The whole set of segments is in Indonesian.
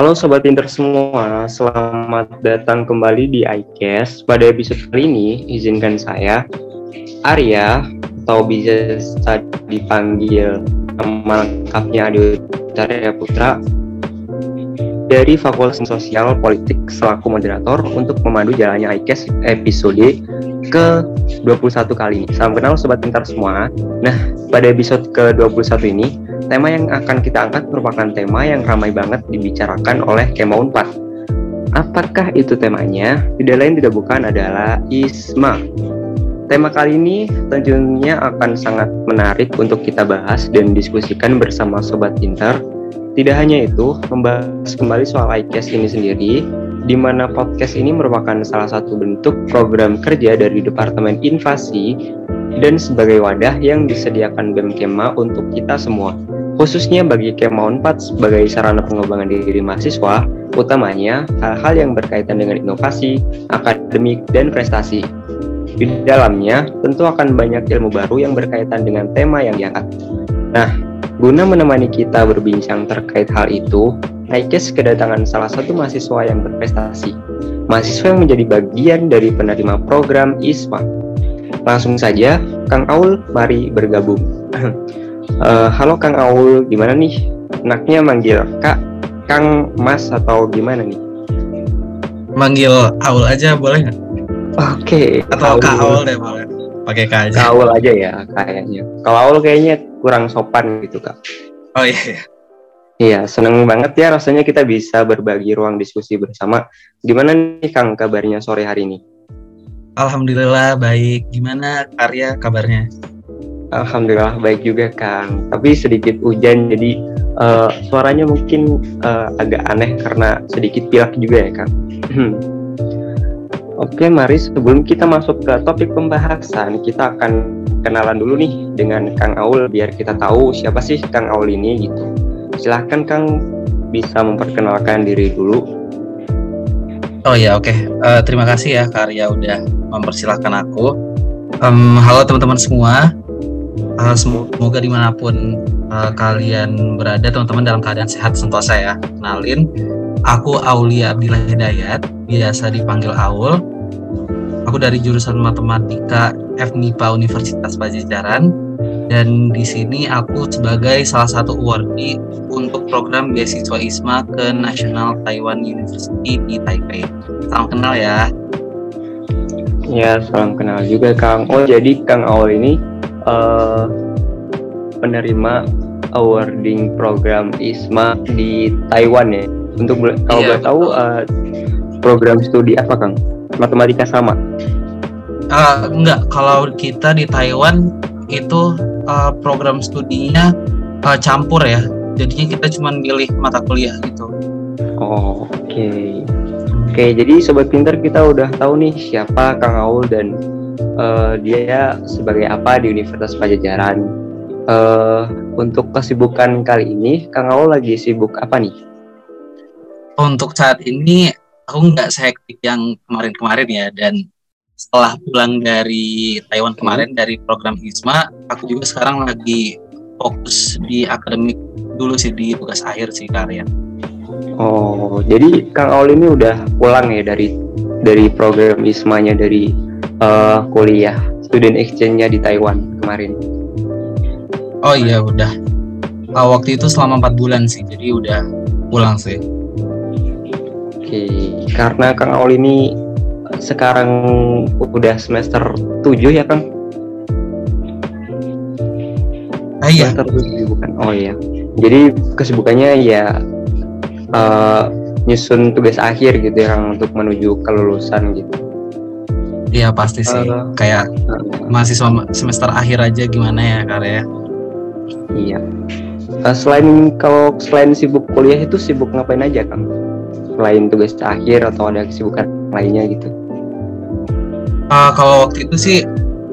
Halo Sobat Pinter semua, selamat datang kembali di iCast. Pada episode kali ini, izinkan saya, Arya, atau bisa dipanggil nama lengkapnya Adi Utara Putra, dari Fakultas Sosial Politik selaku moderator untuk memandu jalannya iCast episode ke-21 kali ini. Salam kenal Sobat Pintar semua. Nah, pada episode ke-21 ini, Tema yang akan kita angkat merupakan tema yang ramai banget dibicarakan oleh Kema Unpad. Apakah itu temanya? Tidak lain tidak bukan adalah ISMA. Tema kali ini tentunya akan sangat menarik untuk kita bahas dan diskusikan bersama Sobat Pintar. Tidak hanya itu, membahas kembali soal iCast ini sendiri, di mana podcast ini merupakan salah satu bentuk program kerja dari Departemen Invasi dan sebagai wadah yang disediakan BEM Kema untuk kita semua khususnya bagi Kema 4 sebagai sarana pengembangan diri mahasiswa, utamanya hal-hal yang berkaitan dengan inovasi, akademik, dan prestasi. Di dalamnya tentu akan banyak ilmu baru yang berkaitan dengan tema yang diangkat. Nah, guna menemani kita berbincang terkait hal itu, Naikes kedatangan salah satu mahasiswa yang berprestasi. Mahasiswa yang menjadi bagian dari penerima program ISMA. Langsung saja, Kang Aul, mari bergabung. Uh, halo Kang Aul, gimana nih? Enaknya manggil Kak, Kang, Mas atau gimana nih? Manggil Aul aja boleh nggak? Oke. Okay, atau Aul. Kak Aul deh boleh. Pakai Kak aja. Kak Aul aja ya kayaknya. Kalau Aul kayaknya kurang sopan gitu Kak. Oh iya. iya. Iya, seneng banget ya rasanya kita bisa berbagi ruang diskusi bersama. Gimana nih Kang kabarnya sore hari ini? Alhamdulillah baik. Gimana karya kabarnya? Alhamdulillah baik juga Kang. Tapi sedikit hujan jadi uh, suaranya mungkin uh, agak aneh karena sedikit pilek juga ya Kang. Oke, mari sebelum kita masuk ke topik pembahasan, kita akan kenalan dulu nih dengan Kang Aul biar kita tahu siapa sih Kang Aul ini gitu. Silahkan Kang bisa memperkenalkan diri dulu. Oh ya oke, okay. uh, eh, terima kasih ya Karya udah mempersilahkan aku. Um, halo teman-teman semua, uh, semoga di mana pun uh, kalian berada teman-teman dalam keadaan sehat sentosa ya kenalin aku Aulia Abdillah Hidayat biasa dipanggil Aul aku dari jurusan matematika FMIPA Universitas Pajajaran dan di sini aku sebagai salah satu awardee untuk program beasiswa ISMA ke National Taiwan University di Taipei. Salam kenal ya. Ya, salam kenal juga Kang. Oh, jadi Kang Aul ini uh, penerima awarding program ISMA di Taiwan ya. Untuk kalau iya, boleh tahu uh, program studi apa Kang? Matematika sama? Uh, enggak, kalau kita di Taiwan itu uh, program studinya uh, campur ya. Jadinya kita cuma pilih mata kuliah gitu. Oh, oke. Okay. Oke, okay, jadi sobat pinter kita udah tahu nih siapa Kang Aul dan uh, dia sebagai apa di Universitas Pajajaran. Uh, untuk kesibukan kali ini, Kang Aul lagi sibuk apa nih? Untuk saat ini aku nggak sehektik yang kemarin-kemarin ya dan setelah pulang dari Taiwan kemarin hmm. dari program ISMA, aku juga sekarang lagi fokus di akademik dulu sih di tugas akhir sih kalian. Oh, jadi Kang Aul ini udah pulang ya dari dari program ISMA-nya dari uh, kuliah student exchange-nya di Taiwan kemarin. Oh iya udah. Uh, waktu itu selama empat bulan sih, jadi udah pulang sih. Oke, karena Kang Aul ini sekarang udah semester 7 ya Kang? Ah, iya. Semester 7 bukan? Oh iya. Jadi kesibukannya ya uh, nyusun tugas akhir gitu ya untuk menuju kelulusan gitu. Iya pasti sih. Uh, Kayak uh, mahasiswa semester akhir aja gimana ya karya? Iya. Uh, selain kalau selain sibuk kuliah itu sibuk ngapain aja kang? Selain tugas akhir atau ada kesibukan lainnya gitu? Uh, kalau waktu itu sih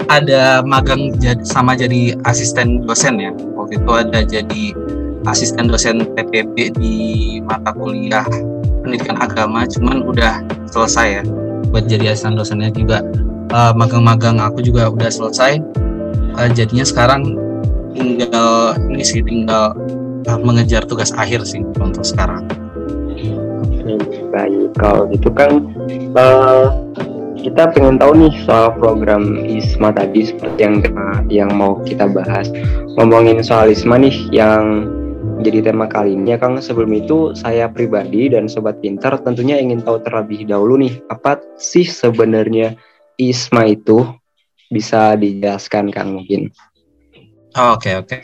ada magang jadi, sama jadi asisten dosen ya. Waktu itu ada jadi asisten dosen PPB di mata kuliah pendidikan agama, cuman udah selesai ya buat jadi asisten dosennya juga uh, magang-magang aku juga udah selesai uh, jadinya sekarang tinggal ini sih tinggal uh, mengejar tugas akhir sih untuk sekarang baik. Kalau gitu kan uh, kita pengen tahu nih soal program ISMA tadi seperti yang yang mau kita bahas. Ngomongin soal ISMA nih yang jadi tema kali ini ya Kang. Sebelum itu saya pribadi dan sobat pintar tentunya ingin tahu terlebih dahulu nih apa sih sebenarnya ISMA itu bisa dijelaskan Kang mungkin. Oke oke.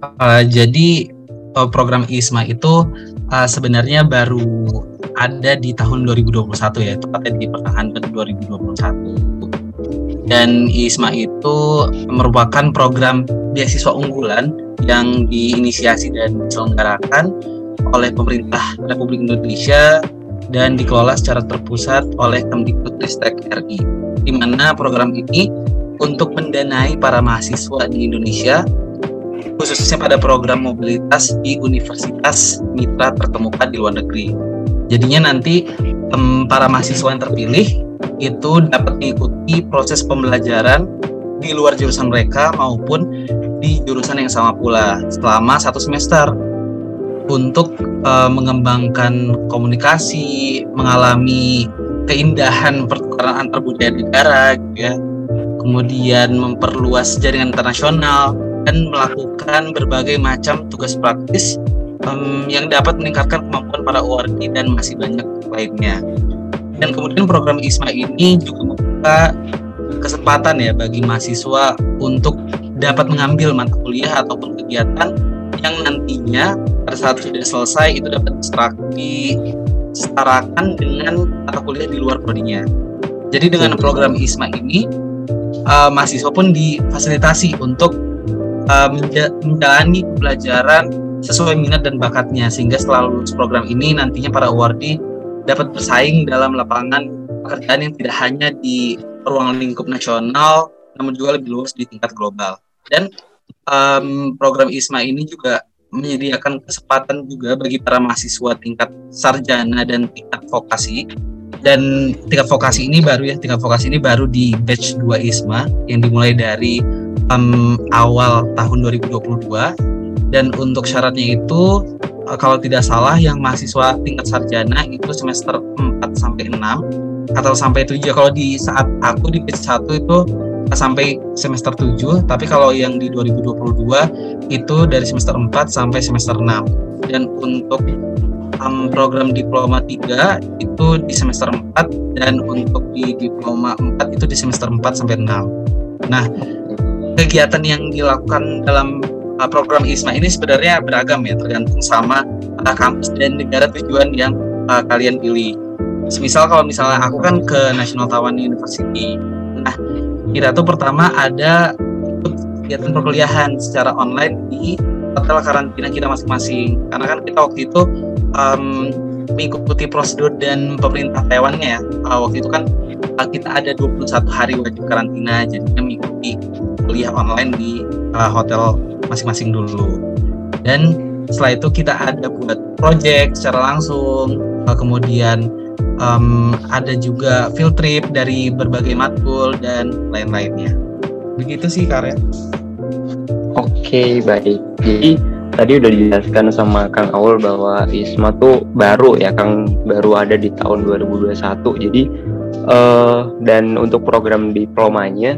Uh, jadi uh, program ISMA itu uh, sebenarnya baru ada di tahun 2021 ya, tepatnya di pertengahan 2021. Dan ISMA itu merupakan program beasiswa unggulan yang diinisiasi dan diselenggarakan oleh pemerintah Republik Indonesia dan dikelola secara terpusat oleh Kemdikbudristek RI. Di mana program ini untuk mendanai para mahasiswa di Indonesia khususnya pada program mobilitas di universitas mitra terkemuka di luar negeri. Jadinya nanti um, para mahasiswa yang terpilih itu dapat mengikuti proses pembelajaran di luar jurusan mereka maupun di jurusan yang sama pula selama satu semester untuk uh, mengembangkan komunikasi, mengalami keindahan pertukaran antar budaya negara, gitu ya. kemudian memperluas jaringan internasional, dan melakukan berbagai macam tugas praktis um, yang dapat meningkatkan kemampuan para ORD dan masih banyak lainnya. Dan kemudian program ISMA ini juga membuka kesempatan ya bagi mahasiswa untuk dapat mengambil mata kuliah ataupun kegiatan yang nantinya pada saat sudah selesai itu dapat disetarakan dengan mata kuliah di luar prodinya. Jadi dengan program ISMA ini uh, mahasiswa pun difasilitasi untuk uh, menjalani pembelajaran sesuai minat dan bakatnya sehingga setelah lulus program ini nantinya para awardee dapat bersaing dalam lapangan pekerjaan yang tidak hanya di ruang lingkup nasional namun juga lebih luas di tingkat global. Dan um, program ISMA ini juga menyediakan kesempatan juga bagi para mahasiswa tingkat sarjana dan tingkat vokasi. Dan tingkat vokasi ini baru ya tingkat vokasi ini baru di batch 2 ISMA yang dimulai dari um, awal tahun 2022 dan untuk syaratnya itu uh, kalau tidak salah yang mahasiswa tingkat sarjana itu semester 4 sampai 6 atau sampai 7 kalau di saat aku di batch 1 itu sampai semester 7 tapi kalau yang di 2022 itu dari semester 4 sampai semester 6 dan untuk um, program diploma 3 itu di semester 4 dan untuk di diploma 4 itu di semester 4 sampai 6 nah kegiatan yang dilakukan dalam uh, program ISMA ini sebenarnya beragam ya tergantung sama uh, kampus dan negara tujuan yang uh, kalian pilih. Misal kalau misalnya aku kan ke National Taiwan University. Nah, kita tuh pertama ada kegiatan perkuliahan secara online di hotel karantina kita masing-masing. Karena kan kita waktu itu um, mengikuti prosedur dan pemerintah Taiwannya ya. Uh, waktu itu kan kita ada 21 hari wajib karantina, jadinya mengikuti kuliah online di uh, hotel masing-masing dulu. Dan setelah itu kita ada buat project secara langsung, uh, kemudian um, ada juga field trip dari berbagai matkul dan lain-lainnya. Begitu sih karya. Oke baik. Jadi tadi udah dijelaskan sama Kang Aul bahwa ISMA tuh baru ya Kang baru ada di tahun 2021. Jadi uh, dan untuk program diplomanya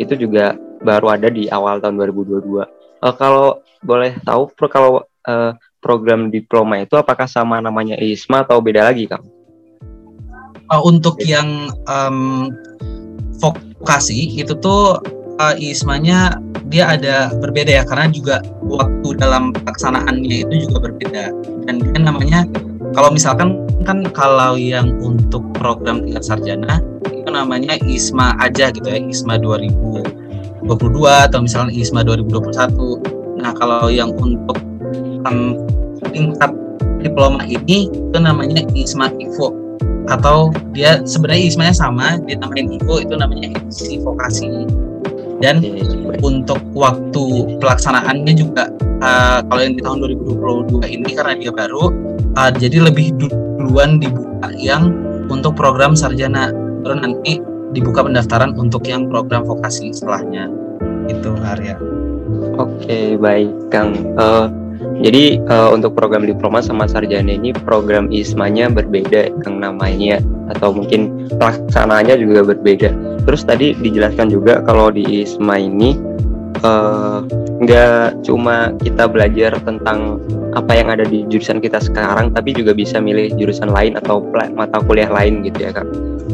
itu juga baru ada di awal tahun 2022. Uh, kalau boleh tahu kalau uh, program diploma itu apakah sama namanya ISMA atau beda lagi, Kang? Uh, untuk yang um, vokasi itu tuh uh, ISMA-nya dia ada berbeda ya karena juga waktu dalam pelaksanaannya itu juga berbeda dan dia namanya kalau misalkan kan kalau yang untuk program tingkat sarjana itu namanya ISMA aja gitu ya ISMA 2000 2022 atau misalnya ISMA 2021. Nah, kalau yang untuk um, tingkat diploma ini itu namanya ISMA IVO atau dia sebenarnya ISMA-nya sama, dia namain IVO itu namanya edisi vokasi. Dan untuk waktu pelaksanaannya juga uh, kalau yang di tahun 2022 ini karena dia baru uh, jadi lebih duluan dibuka yang untuk program sarjana baru nanti dibuka pendaftaran untuk yang program vokasi setelahnya itu Arya. Oke baik Kang. Uh, Jadi uh, untuk program diploma sama sarjana ini program ISMA-nya berbeda yang namanya atau mungkin pelaksanaannya juga berbeda. Terus tadi dijelaskan juga kalau di ISMA ini uh, nggak cuma kita belajar tentang apa yang ada di jurusan kita sekarang, tapi juga bisa milih jurusan lain atau mata kuliah lain gitu ya kak.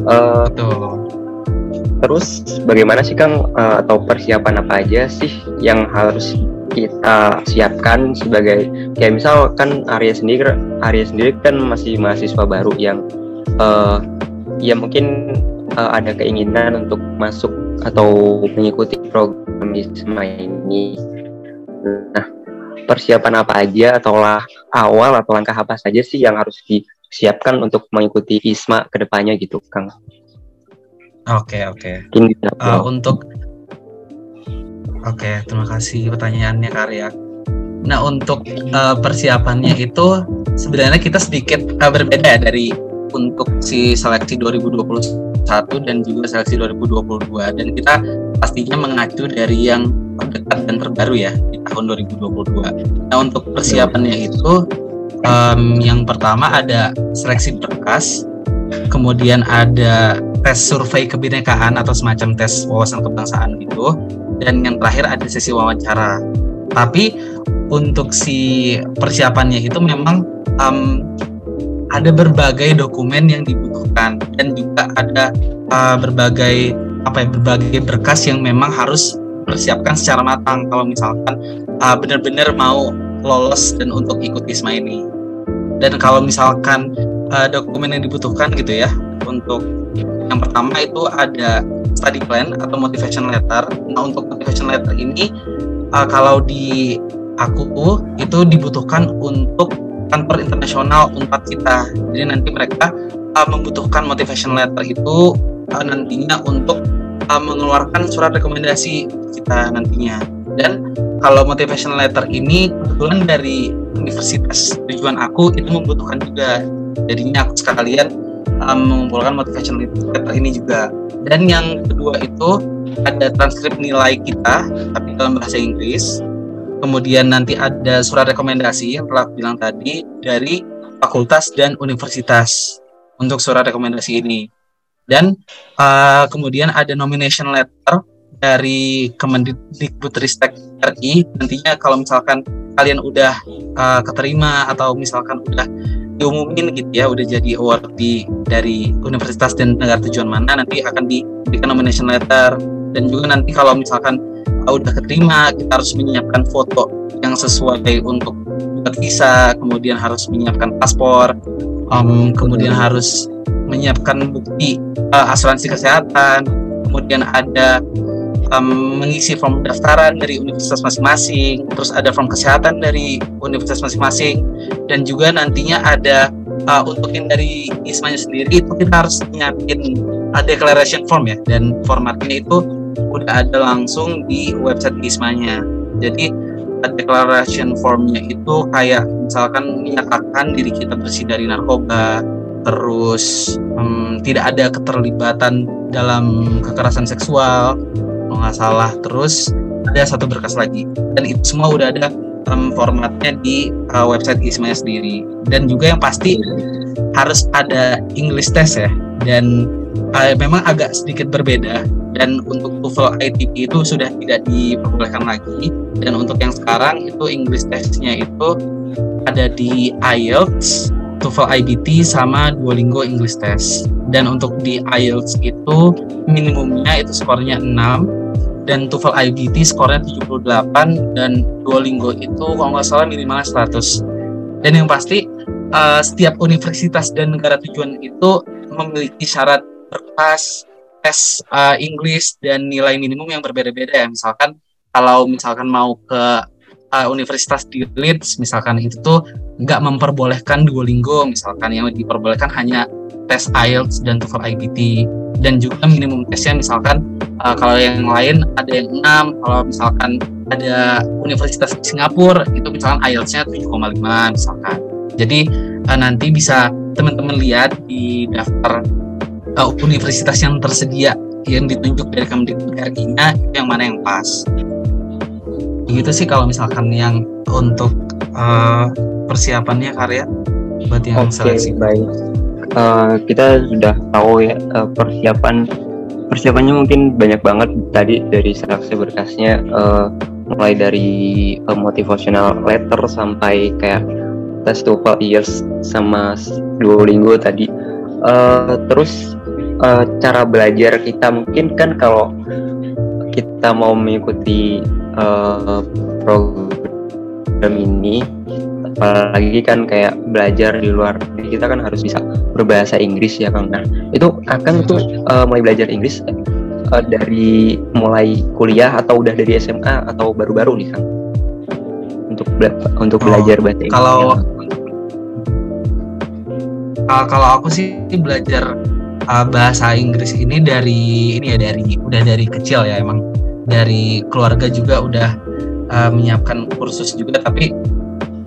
Uh, Betul. Terus bagaimana sih Kang uh, atau persiapan apa aja sih yang harus kita siapkan sebagai kayak misal kan Arya sendiri Arya sendiri kan masih mahasiswa baru yang uh, ya mungkin uh, ada keinginan untuk masuk atau mengikuti program ISMA ini. Nah, persiapan apa aja atau lah awal atau langkah apa saja sih yang harus disiapkan untuk mengikuti ISMA ke depannya gitu, Kang? Oke oke. Uh, untuk Oke, terima kasih pertanyaannya Karya. Nah untuk uh, persiapannya itu sebenarnya kita sedikit uh, berbeda ya dari untuk si seleksi 2021 dan juga seleksi 2022 dan kita pastinya mengacu dari yang terdekat dan terbaru ya di tahun 2022. Nah untuk persiapannya itu um, yang pertama ada seleksi berkas, kemudian ada tes survei kebinekaan atau semacam tes wawasan kebangsaan itu dan yang terakhir ada sesi wawancara. Tapi untuk si persiapannya itu memang um, ada berbagai dokumen yang dibutuhkan. Dan juga ada uh, berbagai apa ya berbagai berkas yang memang harus persiapkan secara matang. Kalau misalkan uh, benar-benar mau lolos dan untuk ikut ISMA ini. Dan kalau misalkan uh, dokumen yang dibutuhkan gitu ya untuk yang pertama itu ada study plan atau motivation letter. Nah untuk motivation letter ini uh, kalau di aku itu dibutuhkan untuk kantor internasional unpad kita. Jadi nanti mereka uh, membutuhkan motivation letter itu uh, nantinya untuk uh, mengeluarkan surat rekomendasi kita nantinya. Dan kalau motivation letter ini kebetulan dari universitas tujuan aku itu membutuhkan juga. Jadinya aku sekalian um, mengumpulkan motivation letter ini juga. Dan yang kedua itu ada transkrip nilai kita tapi dalam bahasa Inggris. Kemudian nanti ada surat rekomendasi yang telah bilang tadi dari fakultas dan universitas untuk surat rekomendasi ini. Dan uh, kemudian ada nomination letter dari Kemendikbudristek RI nantinya kalau misalkan kalian udah uh, keterima atau misalkan udah diumumin gitu ya udah jadi awardee dari universitas dan negara tujuan mana nanti akan diberikan nomination letter. Dan juga nanti kalau misalkan udah keterima kita harus menyiapkan foto yang sesuai untuk visa kemudian harus menyiapkan paspor um, kemudian harus menyiapkan bukti uh, asuransi kesehatan kemudian ada um, mengisi form pendaftaran dari universitas masing-masing, terus ada form kesehatan dari universitas masing-masing, dan juga nantinya ada uh, untuk yang dari ISMA sendiri itu kita harus nyiapin uh, declaration form ya, dan formatnya itu udah ada langsung di website ISMA-nya. Jadi uh, declaration formnya itu kayak misalkan menyatakan diri kita bersih dari narkoba, terus um, tidak ada keterlibatan dalam kekerasan seksual, kalau nggak salah terus ada satu berkas lagi. Dan itu semua udah ada um, formatnya di uh, website ISMA sendiri. Dan juga yang pasti harus ada English test ya. Dan uh, memang agak sedikit berbeda. Dan untuk TOEFL ITP itu sudah tidak diperbolehkan lagi. Dan untuk yang sekarang itu English testnya itu ada di IELTS TOEFL IBT sama Duolingo English Test. Dan untuk di IELTS itu minimumnya itu skornya 6 dan TOEFL IBT skornya 78 dan Duolingo itu kalau nggak salah minimalnya 100. Dan yang pasti uh, setiap universitas dan negara tujuan itu memiliki syarat berkas tes uh, English dan nilai minimum yang berbeda-beda ya. Misalkan kalau misalkan mau ke uh, universitas di Leeds misalkan itu tuh nggak memperbolehkan Duolingo misalkan yang diperbolehkan hanya tes IELTS dan TOEFL IBT dan juga minimum tesnya misalkan uh, kalau yang lain ada yang 6 kalau misalkan ada universitas di Singapura itu misalkan IELTS-nya 7,5 misalkan. Jadi uh, nanti bisa teman-teman lihat di daftar uh, universitas yang tersedia yang ditunjuk dari Kemdikbud RI-nya yang mana yang pas gitu sih kalau misalkan yang untuk uh, persiapannya karya buat yang Oke, seleksi? baik. Uh, kita sudah tahu ya uh, persiapan persiapannya mungkin banyak banget tadi dari seleksi berkasnya uh, mulai dari uh, motivational letter sampai kayak tes TOEFL years sama Duolingo tadi. Uh, terus uh, cara belajar kita mungkin kan kalau kita mau mengikuti uh, program ini apalagi kan kayak belajar di luar kita kan harus bisa berbahasa Inggris ya Kang. Nah, itu akan tuh uh, mulai belajar Inggris uh, dari mulai kuliah atau udah dari SMA atau baru-baru nih Kang? Untuk bela untuk Oh, belajar bahasa Inggris. kalau uh, kalau aku sih belajar uh, bahasa Inggris ini dari ini ya dari udah dari kecil ya emang dari keluarga juga udah uh, menyiapkan kursus juga tapi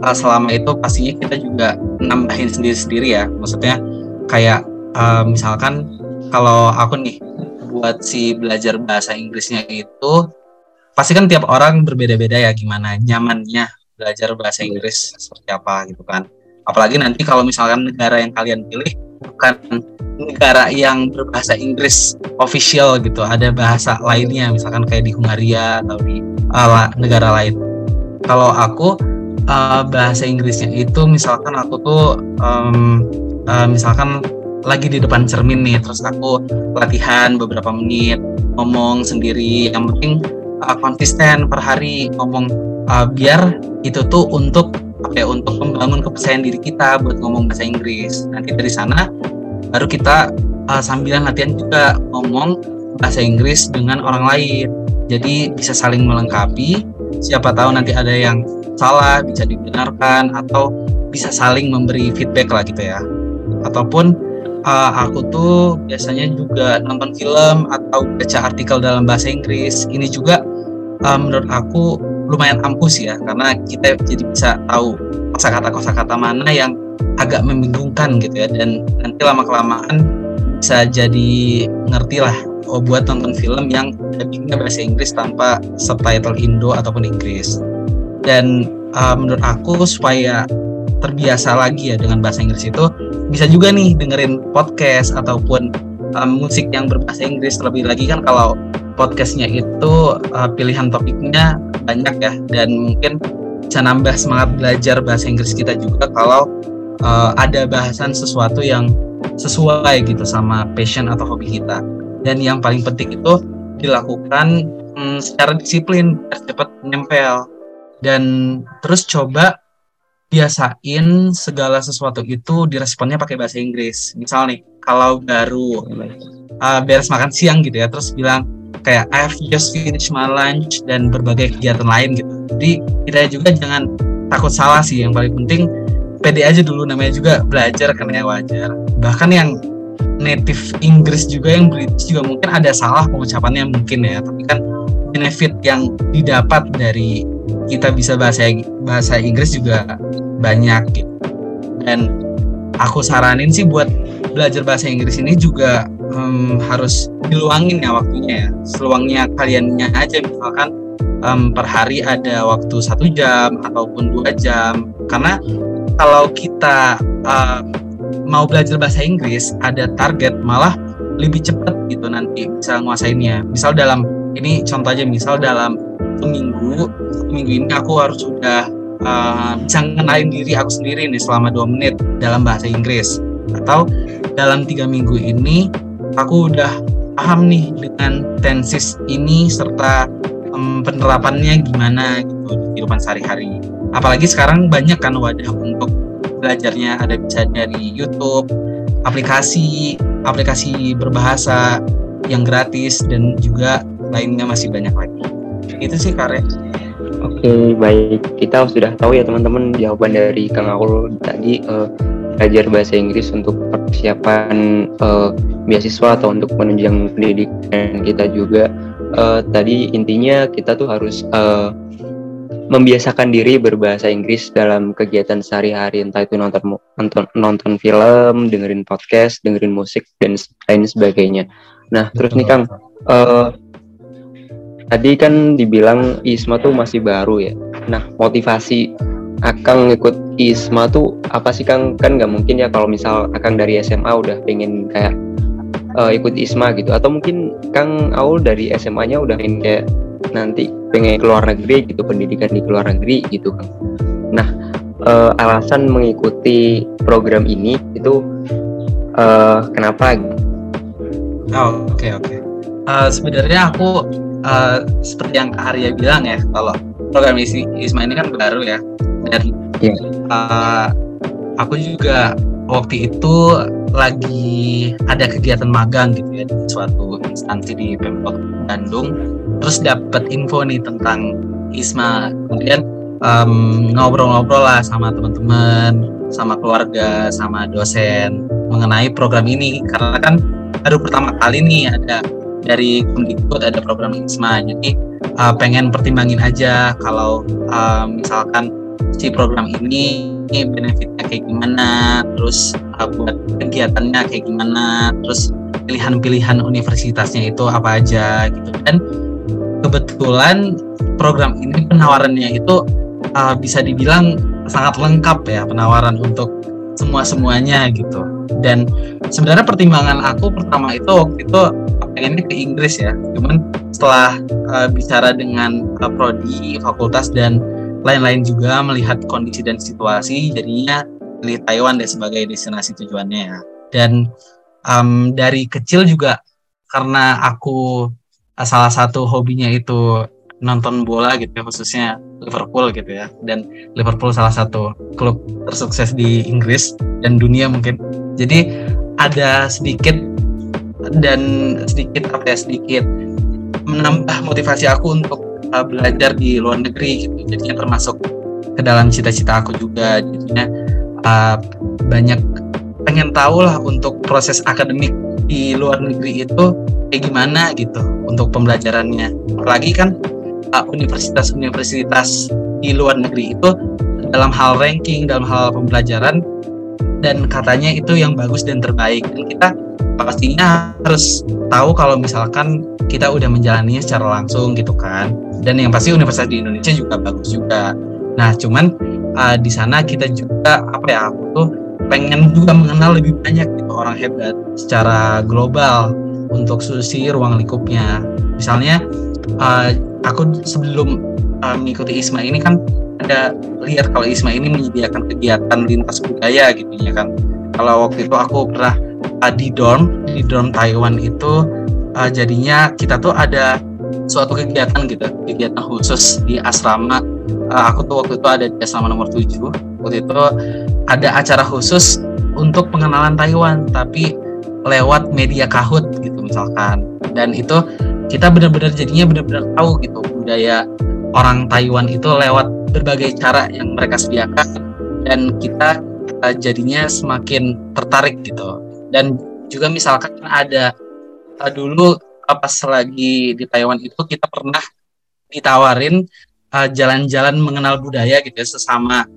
uh, selama itu pastinya kita juga nambahin sendiri-sendiri ya. Maksudnya kayak uh, misalkan kalau aku nih buat si belajar bahasa Inggrisnya itu pasti kan tiap orang berbeda-beda ya gimana nyamannya belajar bahasa Inggris seperti apa gitu kan. Apalagi nanti kalau misalkan negara yang kalian pilih bukan negara yang berbahasa Inggris official gitu ada bahasa lainnya misalkan kayak di Hungaria atau di uh, negara lain. Kalau aku uh, bahasa Inggrisnya itu misalkan aku tuh um, uh, misalkan lagi di depan cermin nih terus aku latihan beberapa menit ngomong sendiri yang penting uh, konsisten per hari ngomong. Uh, biar itu tuh untuk apa ya untuk membangun kepercayaan diri kita buat ngomong bahasa Inggris. Nanti dari sana baru kita uh, sambilan latihan juga ngomong bahasa Inggris dengan orang lain. Jadi bisa saling melengkapi. Siapa tahu nanti ada yang salah bisa dibenarkan atau bisa saling memberi feedback lah gitu ya. Ataupun uh, aku tuh biasanya juga nonton film atau baca artikel dalam bahasa Inggris. Ini juga uh, menurut aku lumayan ampuh sih ya karena kita jadi bisa tahu kosakata kosakata mana yang agak membingungkan gitu ya dan nanti lama kelamaan bisa jadi ngerti lah oh buat nonton film yang dubbingnya bahasa Inggris tanpa subtitle Indo ataupun Inggris. Dan uh, menurut aku supaya terbiasa lagi ya dengan bahasa Inggris itu bisa juga nih dengerin podcast ataupun um, musik yang berbahasa Inggris. Terlebih lagi kan kalau podcastnya itu uh, pilihan topiknya banyak ya dan mungkin bisa nambah semangat belajar bahasa Inggris kita juga kalau uh, ada bahasan sesuatu yang sesuai gitu sama passion atau hobi kita. Dan yang paling penting itu dilakukan um, secara disiplin cepat nempel dan terus coba biasain segala sesuatu itu diresponnya pakai bahasa Inggris. Misal nih kalau baru uh, beres makan siang gitu ya terus bilang kayak I have just finished my lunch dan berbagai kegiatan lain gitu. Jadi kita juga jangan takut salah sih yang paling penting pede aja dulu namanya juga belajar kan ya wajar. Bahkan yang native Inggris juga yang British juga mungkin ada salah pengucapannya mungkin ya tapi kan benefit yang didapat dari kita bisa bahasa bahasa Inggris juga banyak gitu. dan aku saranin sih buat belajar bahasa Inggris ini juga um, harus diluangin ya waktunya ya. Seluangnya kaliannya aja misalkan um, per hari ada waktu satu jam ataupun dua jam. Karena kalau kita um, mau belajar bahasa Inggris ada target malah lebih cepat gitu nanti bisa nguasainnya. Misal dalam ini contoh aja misal dalam satu minggu ini aku harus sudah uh, bisa ngenalin diri aku sendiri nih selama dua menit dalam bahasa Inggris. Atau dalam tiga minggu ini aku udah paham nih dengan tensis ini serta um, penerapannya gimana gitu di kehidupan sehari-hari apalagi sekarang banyak kan wadah untuk belajarnya ada bisa dari YouTube aplikasi aplikasi berbahasa yang gratis dan juga lainnya masih banyak lagi itu sih karya Oke, baik. Kita sudah tahu ya teman-teman jawaban dari Kang Aul tadi uh, belajar bahasa Inggris untuk persiapan uh, beasiswa atau untuk menunjang pendidikan kita juga. Uh, tadi intinya kita tuh harus uh, membiasakan diri berbahasa Inggris dalam kegiatan sehari-hari entah itu nonton nonton nonton film, dengerin podcast, dengerin musik dan lain sebagainya. Nah, terus nih Kang, uh, tadi kan dibilang Isma tuh masih baru ya. Nah, motivasi Akang ikut ISMA tuh apa sih Kang? Kan nggak mungkin ya kalau misal Akang dari SMA udah pengen kayak uh, ikut ISMA gitu atau mungkin Kang Aul dari SMA-nya udah pengen kayak nanti pengen keluar negeri gitu pendidikan di luar negeri gitu Kang. Nah, uh, alasan mengikuti program ini itu uh, kenapa? Oh, oke okay, oke. Okay. Uh, sebenarnya aku uh, seperti yang Kak Arya bilang ya kalau program ISMA ini kan baru ya dan yeah. Iya. uh, aku juga waktu itu lagi ada kegiatan magang gitu ya di suatu instansi di Pemkot Bandung. Terus dapat info nih tentang ISMA. Kemudian um, ngobrol-ngobrol lah sama teman-teman sama keluarga sama dosen mengenai program ini. Karena kan baru pertama kali nih ada dari Kemdikbud ada program ISMA. Jadi uh, pengen pertimbangin aja kalau uh, misalkan si program ini benefitnya kayak gimana, terus uh, buat kegiatannya kayak gimana, terus pilihan-pilihan universitasnya itu apa aja gitu. Dan kebetulan program ini penawarannya itu uh, bisa dibilang sangat lengkap ya penawaran untuk semua semuanya gitu. Dan sebenarnya pertimbangan aku pertama itu waktu itu pengennya ke Inggris ya. Cuman setelah uh, bicara dengan uh, prodi fakultas dan lain-lain juga melihat kondisi dan situasi jadinya pilih Taiwan deh sebagai destinasi tujuannya ya. Dan um, dari kecil juga karena aku uh, salah satu hobinya itu nonton bola gitu ya khususnya Liverpool gitu ya. Dan Liverpool salah satu klub tersukses di Inggris dan dunia mungkin. Jadi ada sedikit dan sedikit apa ya sedikit menambah motivasi aku untuk uh, belajar di luar negeri gitu. Jadinya termasuk ke dalam cita-cita aku juga. Jadinya uh, banyak pengen tahu lah untuk proses akademik di luar negeri itu kayak gimana gitu untuk pembelajarannya. Apalagi kan uh, universitas-universitas di luar negeri itu dalam hal ranking dalam hal pembelajaran dan katanya itu yang bagus dan terbaik. Dan kita pastinya harus tahu kalau misalkan kita udah menjalaninya secara langsung gitu kan. Dan yang pasti universitas di Indonesia juga bagus juga. Nah cuman uh, di sana kita juga apa ya aku tuh pengen juga mengenal lebih banyak gitu orang hebat secara global untuk susi ruang lingkupnya. Misalnya uh, aku sebelum uh, mengikuti ISMA ini kan ada lihat kalau ISMA ini menyediakan kegiatan lintas budaya gitu ya kan kalau waktu itu aku pernah uh, di dorm di dorm Taiwan itu uh, jadinya kita tuh ada suatu kegiatan gitu kegiatan khusus di asrama. Uh, aku tuh waktu itu ada di asrama nomor 7 waktu itu ada acara khusus untuk pengenalan Taiwan tapi lewat media kahut gitu misalkan. Dan itu kita benar-benar jadinya benar-benar tahu gitu budaya orang Taiwan itu lewat berbagai cara yang mereka sediakan. Dan kita uh, jadinya semakin tertarik gitu. Dan juga misalkan ada uh, dulu uh, pas lagi di Taiwan itu kita pernah ditawarin jalan-jalan uh, mengenal budaya gitu ya sesama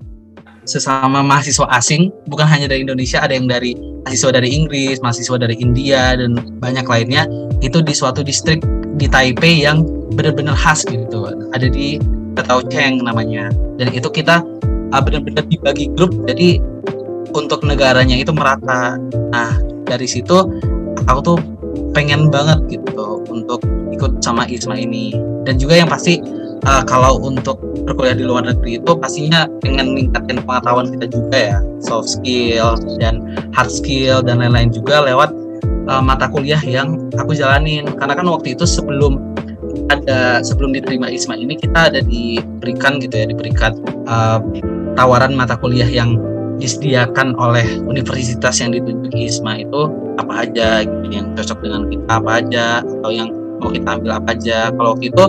sesama mahasiswa asing. Bukan hanya dari Indonesia ada yang dari mahasiswa dari Inggris mahasiswa dari India dan banyak lainnya. Itu di suatu distrik di Taipei yang benar-benar khas gitu. Ada di Petau Cheng namanya. Dan itu kita uh, benar-benar dibagi grup jadi untuk negaranya itu merata. Nah dari situ aku tuh pengen banget gitu untuk ikut sama ISMA ini. Dan juga yang pasti uh, kalau untuk berkuliah di luar negeri itu pastinya pengen meningkatkan pengetahuan kita juga ya. Soft skill dan hard skill dan lain-lain juga lewat uh, mata kuliah yang aku jalanin. Karena kan waktu itu sebelum ada sebelum diterima ISMA ini kita ada diberikan gitu ya diberikan uh, tawaran mata kuliah yang disediakan oleh universitas yang ditunjuk ISMA itu apa aja gitu yang cocok dengan kita apa aja atau yang mau kita ambil apa aja. Kalau itu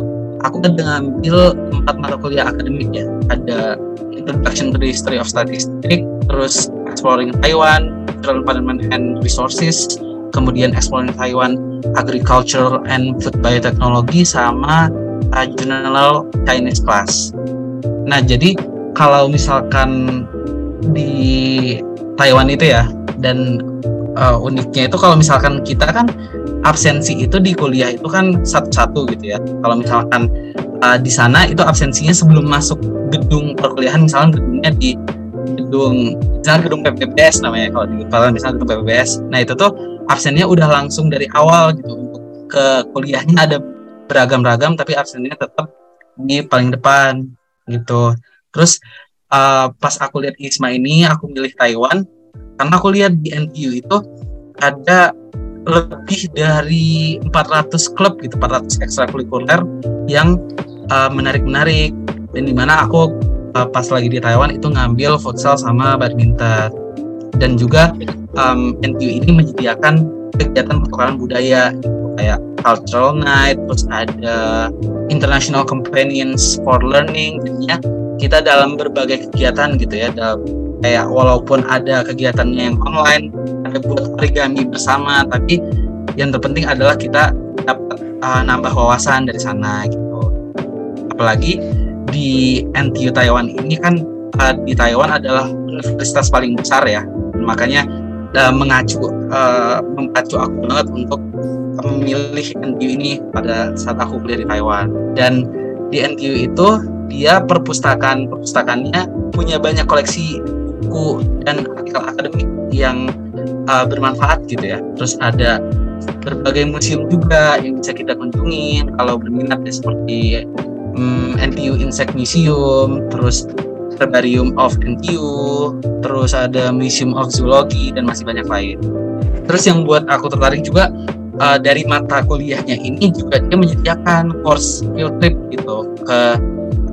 aku kan dengan ambil empat mata kuliah akademik ya. Ada Introduction to the History of Statistics terus Exploring Taiwan Cultural Environment and Resources kemudian Exploring Taiwan Agriculture and Food Biotechnology sama General Chinese Class. Nah jadi kalau misalkan di Taiwan itu ya dan uh, uniknya itu kalau misalkan kita kan absensi itu di kuliah itu kan satu-satu gitu ya. Kalau misalkan uh, di sana itu absensinya sebelum masuk gedung perkuliahan misalnya gedungnya di gedung misalnya gedung PPBS namanya kalau di Kepala misalnya gedung PPBS nah itu tuh absennya udah langsung dari awal gitu untuk ke kuliahnya. Ada beragam-ragam tapi absennya tetap di paling depan gitu terus uh, pas aku lihat ISMA ini aku milih Taiwan karena aku lihat di NTU itu ada lebih dari 400 klub gitu 400 ekstrakurikuler yang uh, menarik-menarik. Dan di mana aku uh, pas lagi di Taiwan itu ngambil futsal sama badminton. Dan juga um, NTU ini menyediakan kegiatan pertukaran budaya gitu, kayak cultural night terus ada international companions for learning jadinya kita dalam berbagai kegiatan gitu ya dalam, kayak walaupun ada kegiatannya yang online ada buat origami bersama tapi yang terpenting adalah kita dapat uh, nambah wawasan dari sana gitu. Apalagi di NTU Taiwan ini kan uh, di Taiwan adalah universitas paling besar ya. Makanya uh, mengacu uh, memacu aku banget untuk memilih NTU ini pada saat aku kuliah di Taiwan. Dan di NTU itu dia perpustakaan perpustakaannya punya banyak koleksi buku dan artikel akademik yang uh, bermanfaat gitu ya. Terus ada berbagai museum juga yang bisa kita kunjungi kalau berminat ya seperti um, NTU Insect Museum terus Herbarium of NTU terus ada Museum of Zoology dan masih banyak lain. Terus yang buat aku tertarik juga uh, dari mata kuliahnya ini juga dia menyediakan course field trip gitu ke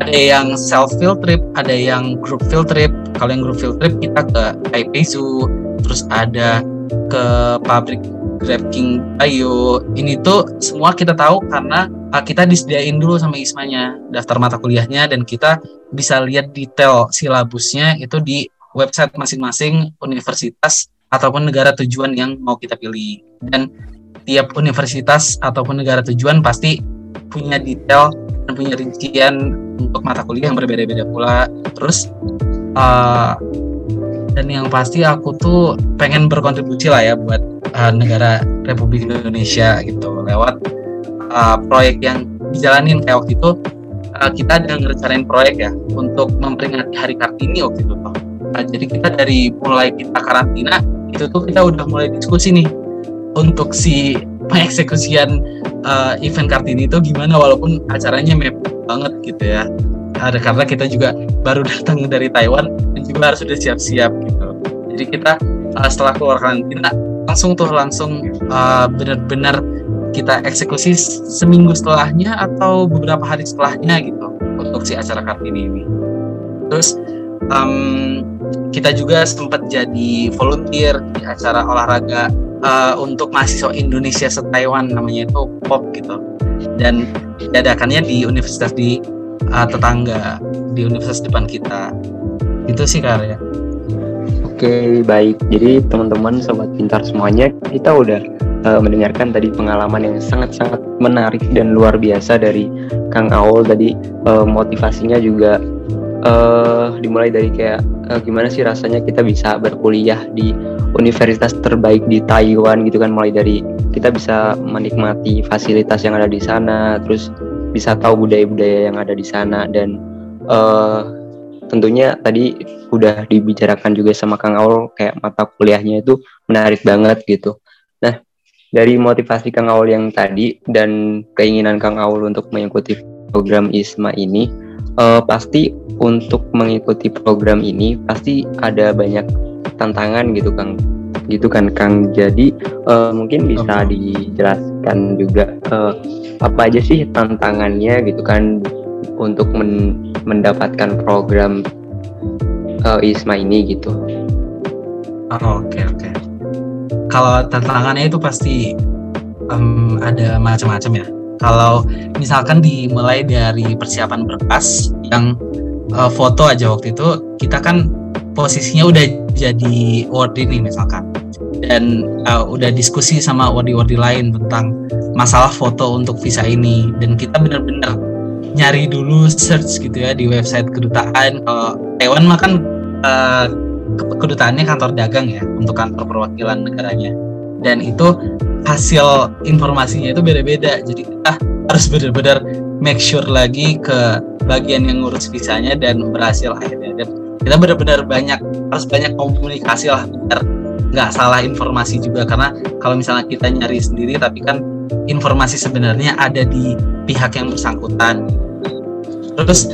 ada yang self field trip, ada yang group field trip. Kalau yang group field trip kita ke Taipei Zoo, terus ada ke pabrik Grab King Ayo. Ini tuh semua kita tahu karena uh, kita disediain dulu sama Ismanya daftar mata kuliahnya dan kita bisa lihat detail silabusnya itu di website masing-masing universitas ataupun negara tujuan yang mau kita pilih. Dan tiap universitas ataupun negara tujuan pasti punya detail dan punya rincian untuk mata kuliah yang berbeda-beda pula. Terus uh, dan yang pasti aku tuh pengen berkontribusi lah ya buat uh, negara Republik Indonesia gitu lewat uh, proyek yang dijalanin kayak waktu itu uh, kita ada ngerencanain proyek ya untuk memperingati Hari Kartini waktu itu. Nah, jadi kita dari mulai kita karantina itu tuh kita udah mulai diskusi nih untuk si pengeksekusian uh, event Kartini itu gimana walaupun acaranya mepet banget gitu ya. Ada karena kita juga baru datang dari Taiwan dan juga harus sudah siap-siap gitu. Jadi kita uh, setelah keluar karantina langsung tuh langsung uh, benar-benar kita eksekusi seminggu setelahnya atau beberapa hari setelahnya gitu untuk si acara Kartini ini. Terus um, kita juga sempat jadi volunteer di acara olahraga uh, untuk mahasiswa Indonesia se Taiwan namanya itu POP gitu. Dan diadakannya di universitas di uh, tetangga di universitas depan kita. Itu sih karya Oke baik. Jadi teman-teman sobat pintar semuanya kita udah uh, mendengarkan tadi pengalaman yang sangat-sangat menarik dan luar biasa dari Kang Aul tadi. Uh, motivasinya juga uh, dimulai dari kayak uh, gimana sih rasanya kita bisa berkuliah di universitas terbaik di Taiwan gitu kan mulai dari kita bisa menikmati fasilitas yang ada di sana terus bisa tahu budaya-budaya yang ada di sana dan uh, tentunya tadi udah dibicarakan juga sama Kang Aul kayak mata kuliahnya itu menarik banget gitu. Nah, dari motivasi Kang Aul yang tadi dan keinginan Kang Aul untuk mengikuti program ISMA ini uh, pasti untuk mengikuti program ini pasti ada banyak tantangan gitu Kang gitu kan Kang jadi uh, mungkin bisa dijelaskan juga uh, apa aja sih tantangannya gitu kan untuk men mendapatkan program uh, ISMA ini gitu. Oke oh, oke. Okay, okay. Kalau tantangannya itu pasti um, ada macam-macam ya. Kalau misalkan dimulai dari persiapan berkas yang uh, foto aja waktu itu kita kan posisinya udah jadi wardi nih misalkan. Dan uh, udah diskusi sama wardi-wardi lain tentang masalah foto untuk visa ini. Dan kita benar-benar nyari dulu search gitu ya di website kedutaan. Kalau Taiwan mah kan uh, kedutaannya kantor dagang ya untuk kantor perwakilan negaranya dan itu hasil informasinya itu beda-beda. Jadi kita harus benar-benar make sure lagi ke bagian yang ngurus visanya dan berhasil akhirnya. Dan kita benar-benar banyak harus banyak komunikasi lah biar nggak salah informasi juga. Karena kalau misalnya kita nyari sendiri tapi kan informasi sebenarnya ada di pihak yang bersangkutan. Terus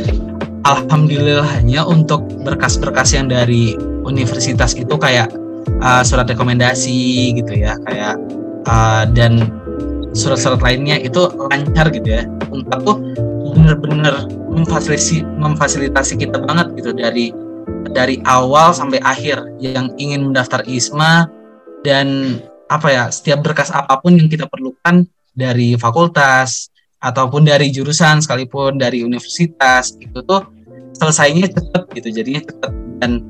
alhamdulillahnya untuk berkas-berkas yang dari universitas itu kayak uh, surat rekomendasi gitu ya kayak uh, dan surat-surat lainnya itu lancar gitu ya. Untuk tuh bener-bener memfasilitasi memfasilitasi kita banget gitu dari dari awal sampai akhir yang ingin mendaftar ISMA dan apa ya setiap berkas apa pun yang kita perlukan dari fakultas ataupun dari jurusan sekalipun dari universitas itu tuh selesainya cepet gitu jadinya cepet dan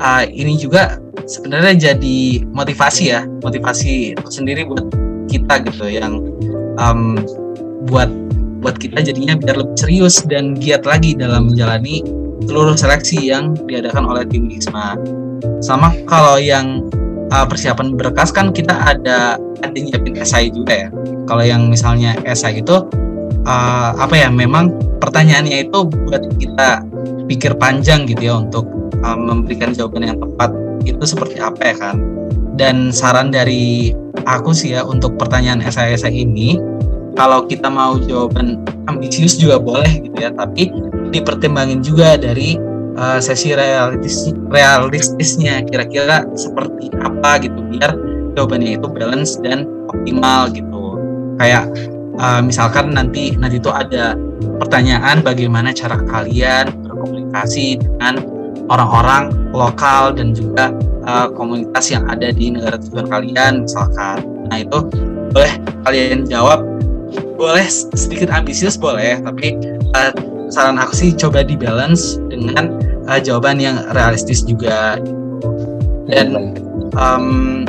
uh, ini juga sebenarnya jadi motivasi ya motivasi sendiri buat kita gitu yang um, buat buat kita jadinya biar lebih serius dan giat lagi dalam menjalani seluruh seleksi yang diadakan oleh tim ISMA. Sama kalau yang uh, persiapan berkas kan kita ada ada nyiapin esai juga ya. Kalau yang misalnya esai itu uh, apa ya memang pertanyaannya itu buat kita pikir panjang gitu ya untuk uh, memberikan jawaban yang tepat itu seperti apa ya kan. Dan saran dari aku sih ya untuk pertanyaan esai-esai ini kalau kita mau jawaban ambisius juga boleh gitu ya tapi dipertimbangin juga dari uh, sesi realistis realistisnya kira-kira seperti apa gitu biar jawabannya itu balance dan optimal gitu kayak uh, misalkan nanti nanti itu ada pertanyaan bagaimana cara kalian berkomunikasi dengan orang-orang lokal dan juga uh, komunitas yang ada di negara tujuan kalian misalkan. Nah itu boleh kalian jawab. Boleh sedikit ambisius boleh tapi uh, saran aku sih coba di balance dengan uh, jawaban yang realistis juga. Dan um,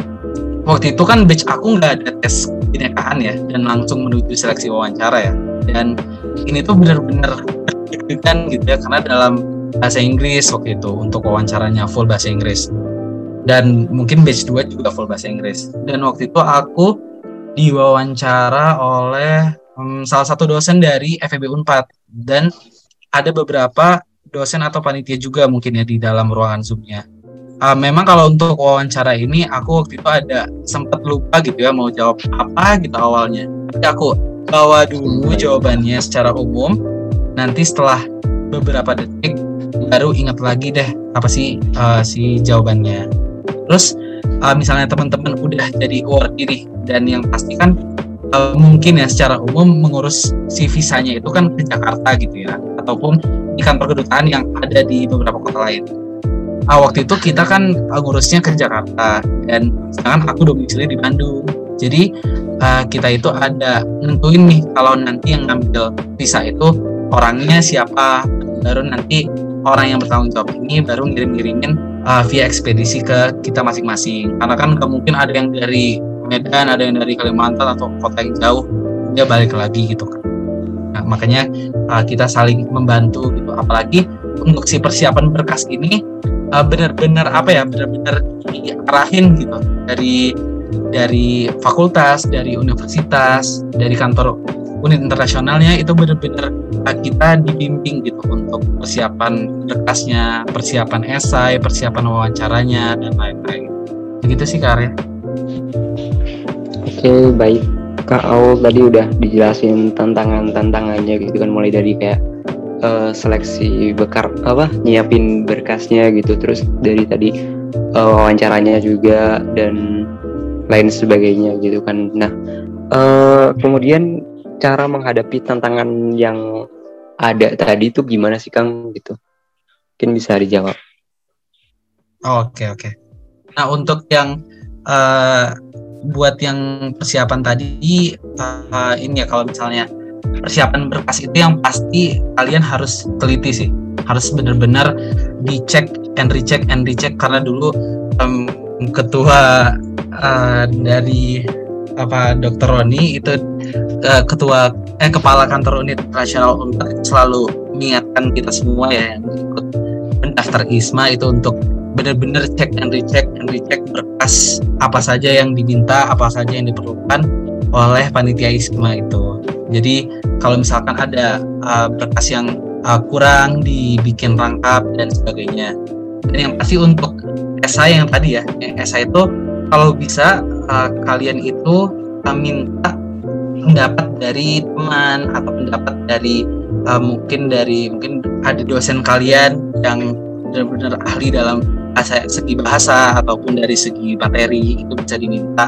waktu itu kan batch aku nggak ada tes binekahan ya dan langsung menuju seleksi wawancara ya. Dan ini tuh benar-benar kan gitu ya karena dalam bahasa Inggris waktu itu untuk wawancaranya full bahasa Inggris dan mungkin batch 2 juga full bahasa Inggris dan waktu itu aku diwawancara oleh um, salah satu dosen dari FEB Unpad dan ada beberapa dosen atau panitia juga mungkin ya di dalam ruangan Zoom-nya. Uh, memang kalau untuk wawancara ini aku waktu itu ada sempat lupa gitu ya mau jawab apa gitu awalnya. Tapi aku bawa dulu jawabannya secara umum. Nanti setelah beberapa detik baru ingat lagi deh apa sih uh, si jawabannya. Terus uh, misalnya teman-teman udah jadi award ini dan yang pasti kan uh, mungkin ya secara umum mengurus si visanya itu kan ke Jakarta gitu ya ataupun di kantor kedutaan yang ada di beberapa kota lain. Uh, waktu itu kita kan ngurusnya ke Jakarta dan sedangkan aku domisili di Bandung. Jadi uh, kita itu ada nentuin nih kalau nanti yang ngambil visa itu orangnya siapa baru nanti orang yang bertanggung jawab ini baru ngirim-ngirimin uh, via ekspedisi ke kita masing-masing. Karena kan mungkin ada yang dari Medan, ada yang dari Kalimantan atau kota yang jauh dia balik lagi gitu kan. Nah, makanya uh, kita saling membantu gitu. Apalagi untuk si persiapan berkas ini uh, benar-benar apa ya benar-benar diarahin gitu dari dari fakultas, dari universitas, dari kantor unit internasionalnya itu benar-benar kita dibimbing gitu untuk persiapan berkasnya, persiapan esai, persiapan wawancaranya dan lain-lain. Begitu sih Karya. Oke, baik. Kak Aul tadi udah dijelasin tantangan-tantangannya gitu kan mulai dari kayak uh, seleksi bekar apa nyiapin berkasnya gitu terus dari tadi uh, wawancaranya juga dan lain sebagainya gitu kan. Nah, uh, kemudian cara menghadapi tantangan yang ada tadi itu gimana sih Kang gitu? Mungkin bisa dijawab. Oke, oke. Nah, untuk yang uh, buat yang persiapan tadi uh, ini ya kalau misalnya persiapan berkas itu yang pasti kalian harus teliti sih harus benar-benar dicek and recheck and recheck karena dulu um, ketua uh, dari apa Dokter Roni itu uh, ketua eh kepala kantor unit nasional selalu mengingatkan kita semua ya yang ikut mendaftar ISMA itu untuk benar-benar cek and recheck and recheck berkas apa saja yang diminta, apa saja yang diperlukan oleh panitia ISMA itu. Jadi kalau misalkan ada uh, berkas yang uh, kurang dibikin rangkap dan sebagainya. Dan yang pasti untuk esai yang tadi ya, yang esai itu kalau bisa uh, kalian itu uh, minta pendapat dari teman atau pendapat dari uh, mungkin dari mungkin ada dosen kalian yang benar-benar ahli dalam bahasa, segi bahasa ataupun dari segi materi itu bisa diminta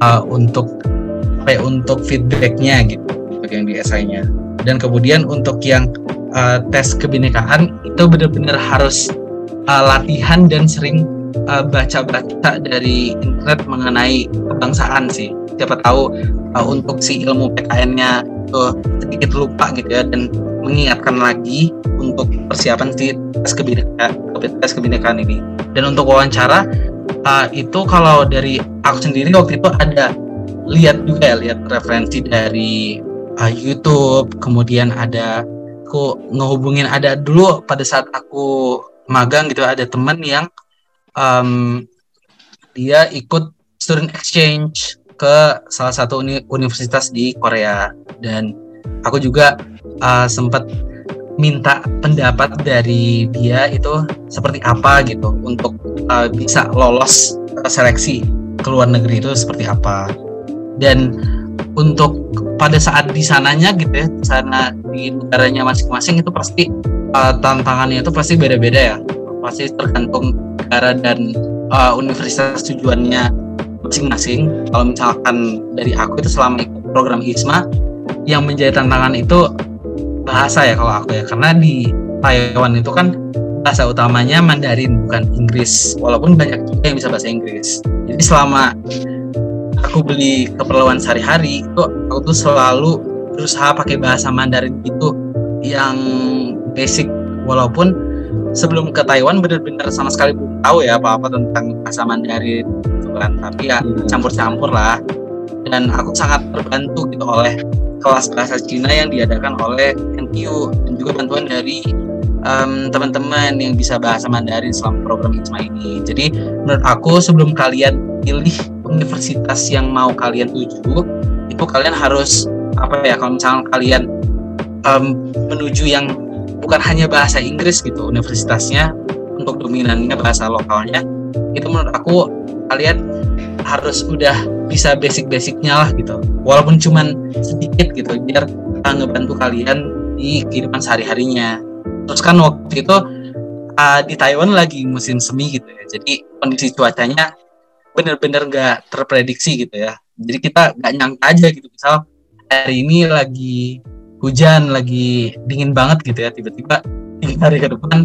uh, untuk apa ya, untuk feedbacknya gitu bagian di esainya dan kemudian untuk yang uh, tes kebinekaan itu benar-benar harus uh, latihan dan sering baca-baca uh, dari internet mengenai kebangsaan sih siapa tahu uh, untuk si ilmu PKN-nya itu sedikit lupa gitu ya dan mengingatkan lagi untuk persiapan si tes kebinekaan tes kebinekaan ini. Dan untuk wawancara uh, itu kalau dari aku sendiri waktu itu ada lihat juga ya lihat referensi dari uh, YouTube kemudian ada aku ngehubungin ada dulu pada saat aku magang gitu ada teman yang um, dia ikut student exchange ke salah satu uni universitas di Korea. Dan aku juga uh, sempat minta pendapat dari dia itu seperti apa gitu untuk uh, bisa lolos seleksi ke luar negeri itu seperti apa. Dan untuk pada saat di sananya gitu ya di sana di negaranya masing-masing itu pasti uh, tantangannya itu pasti beda-beda ya. Pasti tergantung negara dan uh, universitas tujuannya masing-masing. Kalau misalkan dari aku itu selama program ISMA yang menjadi tantangan itu bahasa ya kalau aku ya. Karena di Taiwan itu kan bahasa utamanya Mandarin bukan Inggris. Walaupun banyak juga yang bisa bahasa Inggris. Jadi selama aku beli keperluan sehari-hari itu aku tuh selalu berusaha pakai bahasa Mandarin itu yang basic. Walaupun sebelum ke Taiwan benar-benar sama sekali belum tahu ya apa-apa tentang bahasa Mandarin kan tapi ya campur-campur lah dan aku sangat terbantu gitu oleh kelas bahasa Cina yang diadakan oleh NTU dan juga bantuan dari um, teman-teman yang bisa bahasa Mandarin selama program ICMA ini. Jadi menurut aku sebelum kalian pilih universitas yang mau kalian tuju, itu kalian harus apa ya kalau misalnya kalian um, menuju yang bukan hanya bahasa Inggris gitu universitasnya untuk dominannya bahasa lokalnya itu menurut aku kalian harus udah bisa basic-basicnya lah gitu. Walaupun cuman sedikit gitu biar uh, ngebantu kalian di kehidupan sehari-harinya. Terus kan waktu itu uh, di Taiwan lagi musim semi gitu ya. Jadi kondisi cuacanya bener-bener gak terprediksi gitu ya. Jadi kita gak nyangka aja gitu. Misal hari ini lagi hujan lagi dingin banget gitu ya. Tiba-tiba di hari ke depan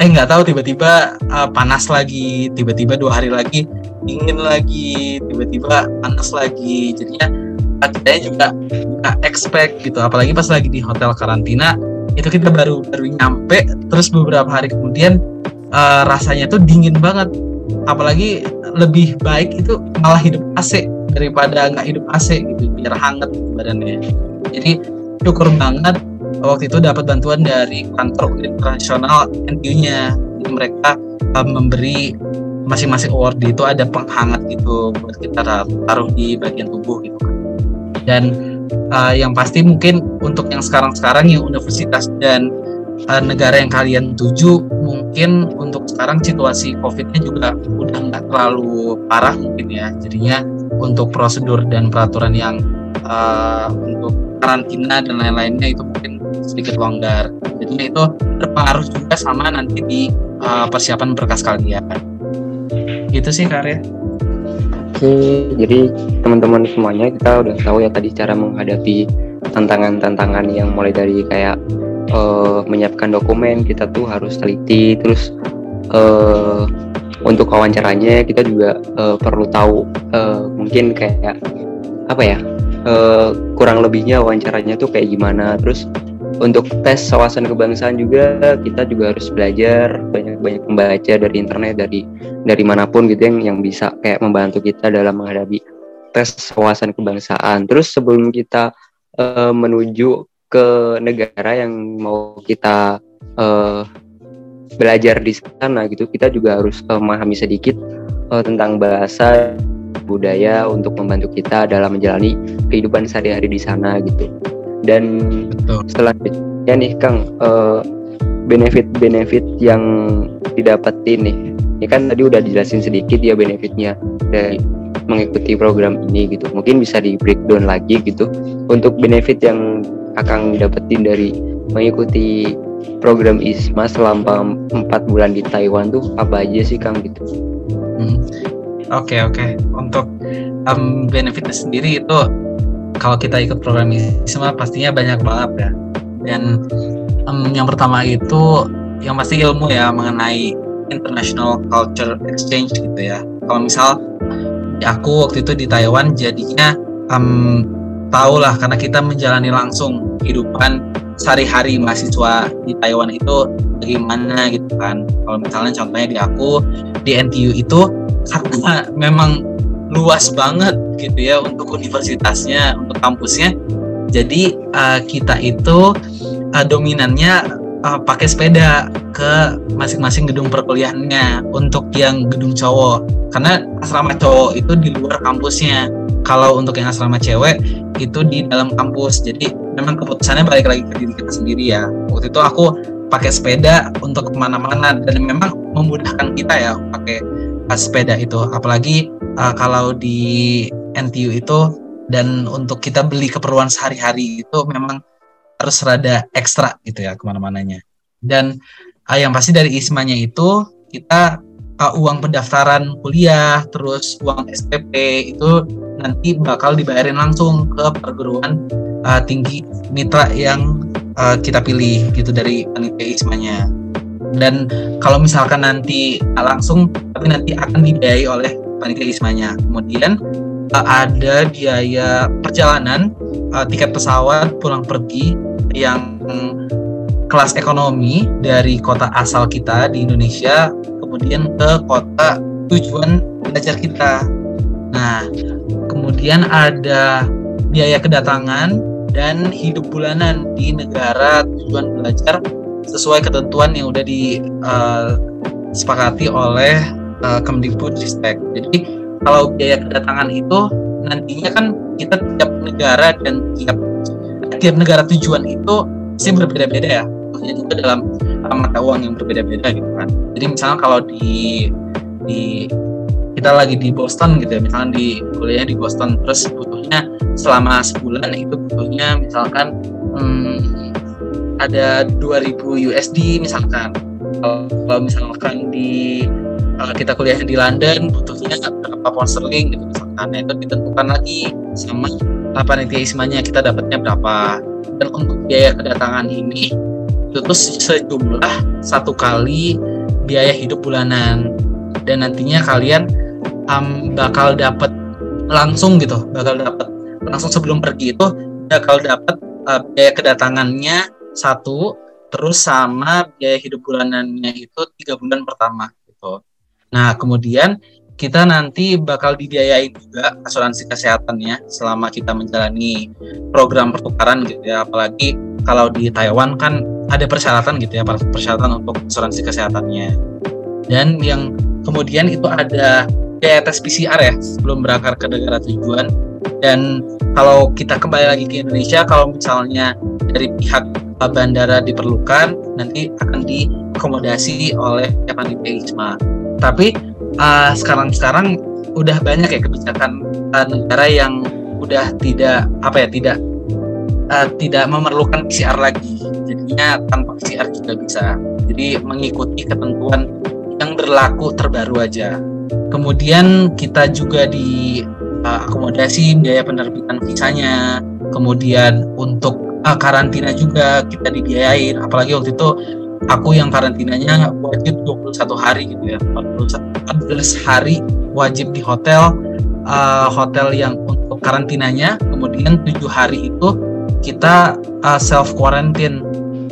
eh nggak tahu tiba-tiba uh, panas lagi tiba-tiba dua hari lagi dingin lagi tiba-tiba panas lagi. Jadinya kita juga nggak expect gitu. Apalagi pas lagi di hotel karantina itu kita baru baru nyampe terus beberapa hari kemudian uh, rasanya tuh dingin banget. Apalagi lebih baik itu malah hidup AC daripada nggak hidup AC gitu biar hangat badannya. Jadi syukur banget waktu itu dapat bantuan dari kantor internasional jadi mereka uh, memberi masing-masing award. Itu ada penghangat gitu buat kita taruh di bagian tubuh gitu kan. Dan uh, yang pasti mungkin untuk yang sekarang-sekarang yang universitas dan uh, negara yang kalian tuju mungkin untuk sekarang situasi COVID-nya juga udah nggak terlalu parah mungkin ya. Jadinya untuk prosedur dan peraturan yang uh, untuk karantina dan lain-lainnya itu mungkin sedikit longgar. Jadi itu berpengaruh juga sama nanti di uh, persiapan berkas kalian. Gitu sih karya. Oke, jadi teman-teman semuanya kita udah tahu ya tadi cara menghadapi tantangan-tantangan yang mulai dari kayak uh, menyiapkan dokumen kita tuh harus teliti, terus uh, untuk wawancaranya kita juga uh, perlu tahu uh, mungkin kayak apa ya uh, kurang lebihnya wawancaranya tuh kayak gimana, terus untuk tes wawasan kebangsaan juga kita juga harus belajar banyak-banyak membaca dari internet dari dari mana pun gitu yang yang bisa kayak membantu kita dalam menghadapi tes wawasan kebangsaan. Terus sebelum kita uh, menuju ke negara yang mau kita uh, belajar di sana gitu, kita juga harus uh, memahami sedikit uh, tentang bahasa budaya untuk membantu kita dalam menjalani kehidupan sehari-hari di sana gitu. Dan Betul. selanjutnya nih Kang, uh, benefit-benefit yang didapetin nih. Ini kan tadi udah dijelasin sedikit ya benefitnya dari mengikuti program ini gitu. Mungkin bisa di breakdown lagi gitu untuk benefit yang akan dapetin dari mengikuti program ISMA selama empat bulan di Taiwan tuh apa aja sih Kang gitu? Hmm. Oke okay, oke. Okay. Untuk um, benefitnya sendiri itu kalau kita ikut program ISMA pastinya banyak banget ya. Dan um, yang pertama itu yang pasti ilmu ya mengenai international culture exchange gitu ya. Kalau misal aku waktu itu di Taiwan jadinya um, tahu lah karena kita menjalani langsung kehidupan sehari-hari mahasiswa di Taiwan itu bagaimana gitu kan kalau misalnya contohnya di aku di NTU itu karena memang luas banget gitu ya untuk universitasnya untuk kampusnya. Jadi uh, kita itu uh, dominannya uh, pakai sepeda ke masing-masing gedung perkuliahannya untuk yang gedung cowok. Karena asrama cowok itu di luar kampusnya. Kalau untuk yang asrama cewek itu di dalam kampus. Jadi memang keputusannya balik lagi ke diri kita sendiri ya. Waktu itu aku pakai sepeda untuk ke mana-mana dan memang memudahkan kita ya pakai sepeda itu. Apalagi uh, kalau di NTU itu dan untuk kita beli keperluan sehari-hari itu memang harus rada ekstra gitu ya ke mana-mananya. Dan uh, yang pasti dari ismanya itu kita uh, uang pendaftaran kuliah terus uang SPP itu nanti bakal dibayarin langsung ke perguruan uh, tinggi mitra yang uh, kita pilih gitu dari panitia ismanya dan kalau misalkan nanti langsung tapi nanti akan dibiayai oleh panitia ismanya kemudian uh, ada biaya perjalanan uh, tiket pesawat pulang pergi yang kelas ekonomi dari kota asal kita di Indonesia kemudian ke kota tujuan belajar kita. Nah, kemudian ada biaya kedatangan dan hidup bulanan di negara tujuan belajar sesuai ketentuan yang udah disepakati uh, oleh uh, Kemdikbudristek. Jadi kalau biaya kedatangan itu nantinya kan kita tiap negara dan tiap tiap negara tujuan itu sih berbeda-beda ya maksudnya juga dalam mata uang yang berbeda-beda gitu kan jadi misalnya kalau di di kita lagi di Boston gitu ya misalnya di kuliah di Boston terus butuhnya selama sebulan itu butuhnya misalkan hmm, ada 2000 USD misalkan. Kalau misalkan di kalau kita kuliah di London butuhnya berapa pound sterling gitu misalkan. Nah, itu ditentukan lagi sama panitia ismanya kita dapatnya berapa. Dan untuk biaya kedatangan ini itu tuh sejumlah satu kali biaya hidup bulanan. Dan nantinya kalian um, bakal dapat langsung gitu bakal dapat langsung sebelum pergi itu bakal dapat uh, biaya kedatangannya satu terus sama biaya hidup bulanannya itu tiga bulan pertama gitu. Nah kemudian kita nanti bakal dibiayain juga asuransi kesehatannya selama kita menjalani program pertukaran gitu ya. Apalagi kalau di Taiwan kan ada persyaratan gitu ya persyaratan untuk asuransi kesehatannya. Dan yang kemudian itu ada biaya tes PCR ya sebelum berangkat ke negara tujuan. Dan kalau kita kembali lagi ke Indonesia kalau misalnya dari pihak bandara diperlukan nanti akan diakomodasi oleh panitia ISMA tapi uh, sekarang-sekarang udah banyak ya kebijakan uh, negara yang udah tidak apa ya tidak uh, tidak memerlukan PCR lagi. Jadinya tanpa PCR juga bisa. Jadi mengikuti ketentuan yang berlaku terbaru aja. Kemudian kita juga di uh, biaya penerbitan visanya. Kemudian untuk uh, karantina juga kita dibiayain. Apalagi waktu itu aku yang karantinanya wajib 21 hari gitu ya 14 hari wajib di hotel uh, hotel yang untuk karantinanya. Kemudian tujuh hari itu kita uh, self quarantine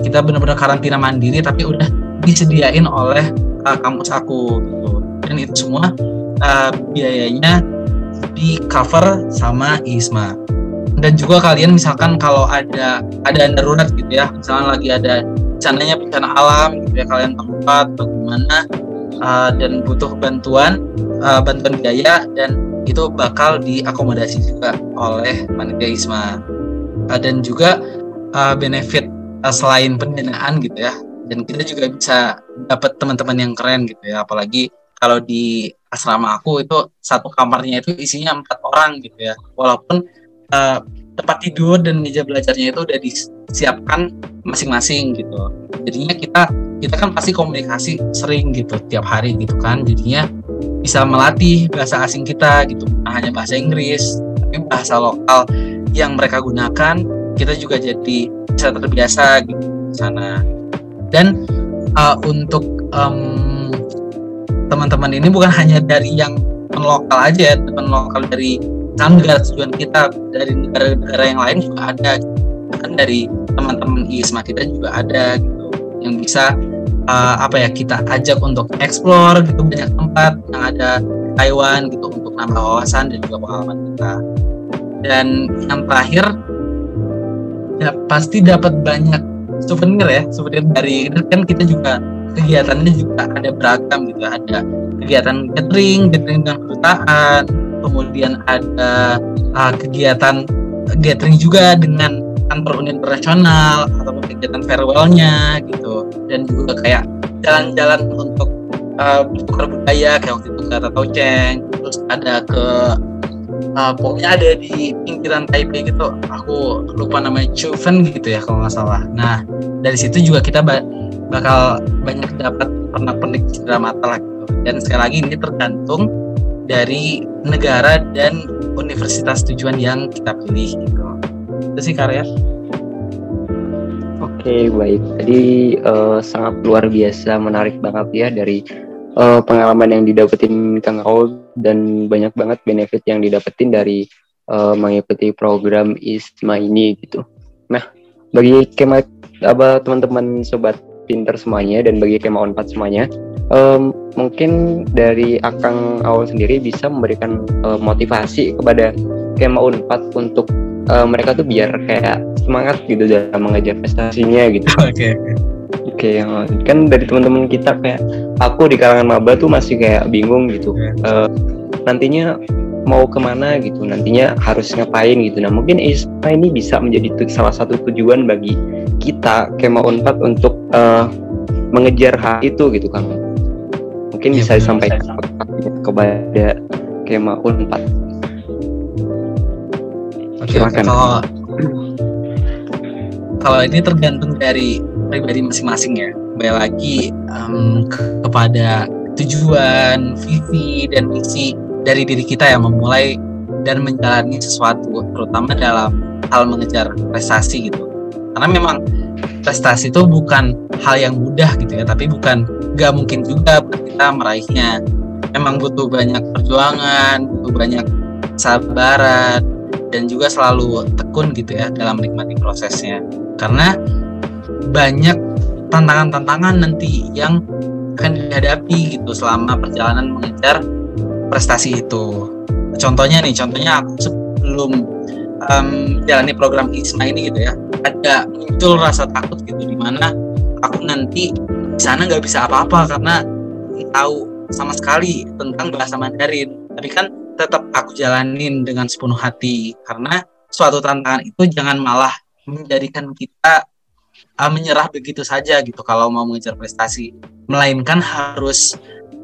kita benar-benar karantina mandiri tapi udah disediain oleh uh, kampus aku gitu. Dan itu semua uh, biayanya di cover sama ISMA dan juga kalian misalkan kalau ada ada darurat gitu ya misalnya lagi ada bencananya bencana alam gitu ya kalian tempat atau gimana uh, dan butuh bantuan uh, bantuan biaya dan itu bakal diakomodasi juga oleh panitia ISMA. Uh, dan juga uh, benefit uh, selain pendanaan gitu ya dan kita juga bisa dapat teman-teman yang keren gitu ya apalagi kalau di asrama aku itu satu kamarnya itu isinya empat orang gitu ya. Walaupun uh, tempat tidur dan meja belajarnya itu udah disiapkan masing-masing gitu. Jadinya kita kita kan pasti komunikasi sering gitu tiap hari gitu kan. Jadinya bisa melatih bahasa asing kita gitu. Nah, hanya bahasa Inggris tapi bahasa lokal yang mereka gunakan kita juga jadi bisa terbiasa gitu di sana. Dan uh, untuk um, teman-teman ini bukan hanya dari yang lokal aja teman lokal dari negara tujuan kita dari negara-negara yang lain juga ada. Kan dari teman-teman ISMA kita juga ada gitu yang bisa uh, apa ya kita ajak untuk explore gitu banyak tempat yang ada Taiwan gitu untuk nambah wawasan dan juga pengalaman kita. Dan yang terakhir ya pasti dapat banyak souvenir ya souvenir dari kan kita juga kegiatannya juga ada beragam gitu ada kegiatan gathering gathering dengan kedutaan kemudian ada uh, kegiatan gathering juga dengan kantor internasional atau kegiatan farewellnya gitu. Dan juga kayak jalan-jalan untuk uh, kayak waktu itu ke Tatau Cheng terus ada ke uh, pokoknya ada di pinggiran Taipei gitu. Aku lupa namanya Chuven gitu ya kalau nggak salah. Nah dari situ juga kita ba bakal banyak dapat pernak-pernik cindera mata lah gitu. Dan sekali lagi ini tergantung dari negara dan universitas tujuan yang kita pilih gitu. Itu sih karya Oke baik, tadi uh, sangat luar biasa, menarik banget ya dari uh, pengalaman yang didapetin Kang Raul dan banyak banget benefit yang didapetin dari uh, mengikuti program ISMA ini gitu. Nah, bagi kema apa teman-teman sobat pinter semuanya dan bagi kema Unpad semuanya, um, mungkin dari Akang Awal sendiri bisa memberikan uh, motivasi kepada kema Unpad untuk uh, mereka tuh biar kayak semangat gitu dalam mengejar prestasinya gitu. Oke. Okay, Oke, okay, kan dari teman-teman kita kayak aku di kalangan maba tuh masih kayak bingung gitu. Yeah. Uh, nantinya mau ke mana gitu, nantinya harus ngapain gitu. Nah mungkin ISPA ini bisa menjadi salah satu tujuan bagi kita Kema Unpad untuk uh, mengejar hal itu gitu kan. Mungkin yeah, bisa disampaikan kepada Kema Unpad. Oke, okay, kalau kalau ini tergantung dari pribadi masing-masing ya. Kembali lagi um, ke kepada tujuan, visi dan misi dari diri kita yang memulai dan menjalani sesuatu, terutama dalam hal mengejar prestasi gitu. Karena memang prestasi itu bukan hal yang mudah gitu ya, tapi bukan gak mungkin juga kita meraihnya. Memang butuh banyak perjuangan, butuh banyak sabaran, dan juga selalu tekun gitu ya dalam menikmati prosesnya karena banyak tantangan-tantangan nanti yang akan dihadapi gitu selama perjalanan mengejar prestasi itu. Contohnya nih contohnya aku sebelum um, jalani program ISMA ini gitu ya ada muncul rasa takut gitu di mana aku nanti di sana nggak bisa apa-apa karena tahu sama sekali tentang bahasa Mandarin. Tapi kan tetap aku jalanin dengan sepenuh hati karena suatu tantangan itu jangan malah menjadikan kita uh, menyerah begitu saja gitu kalau mau mengejar prestasi. Melainkan harus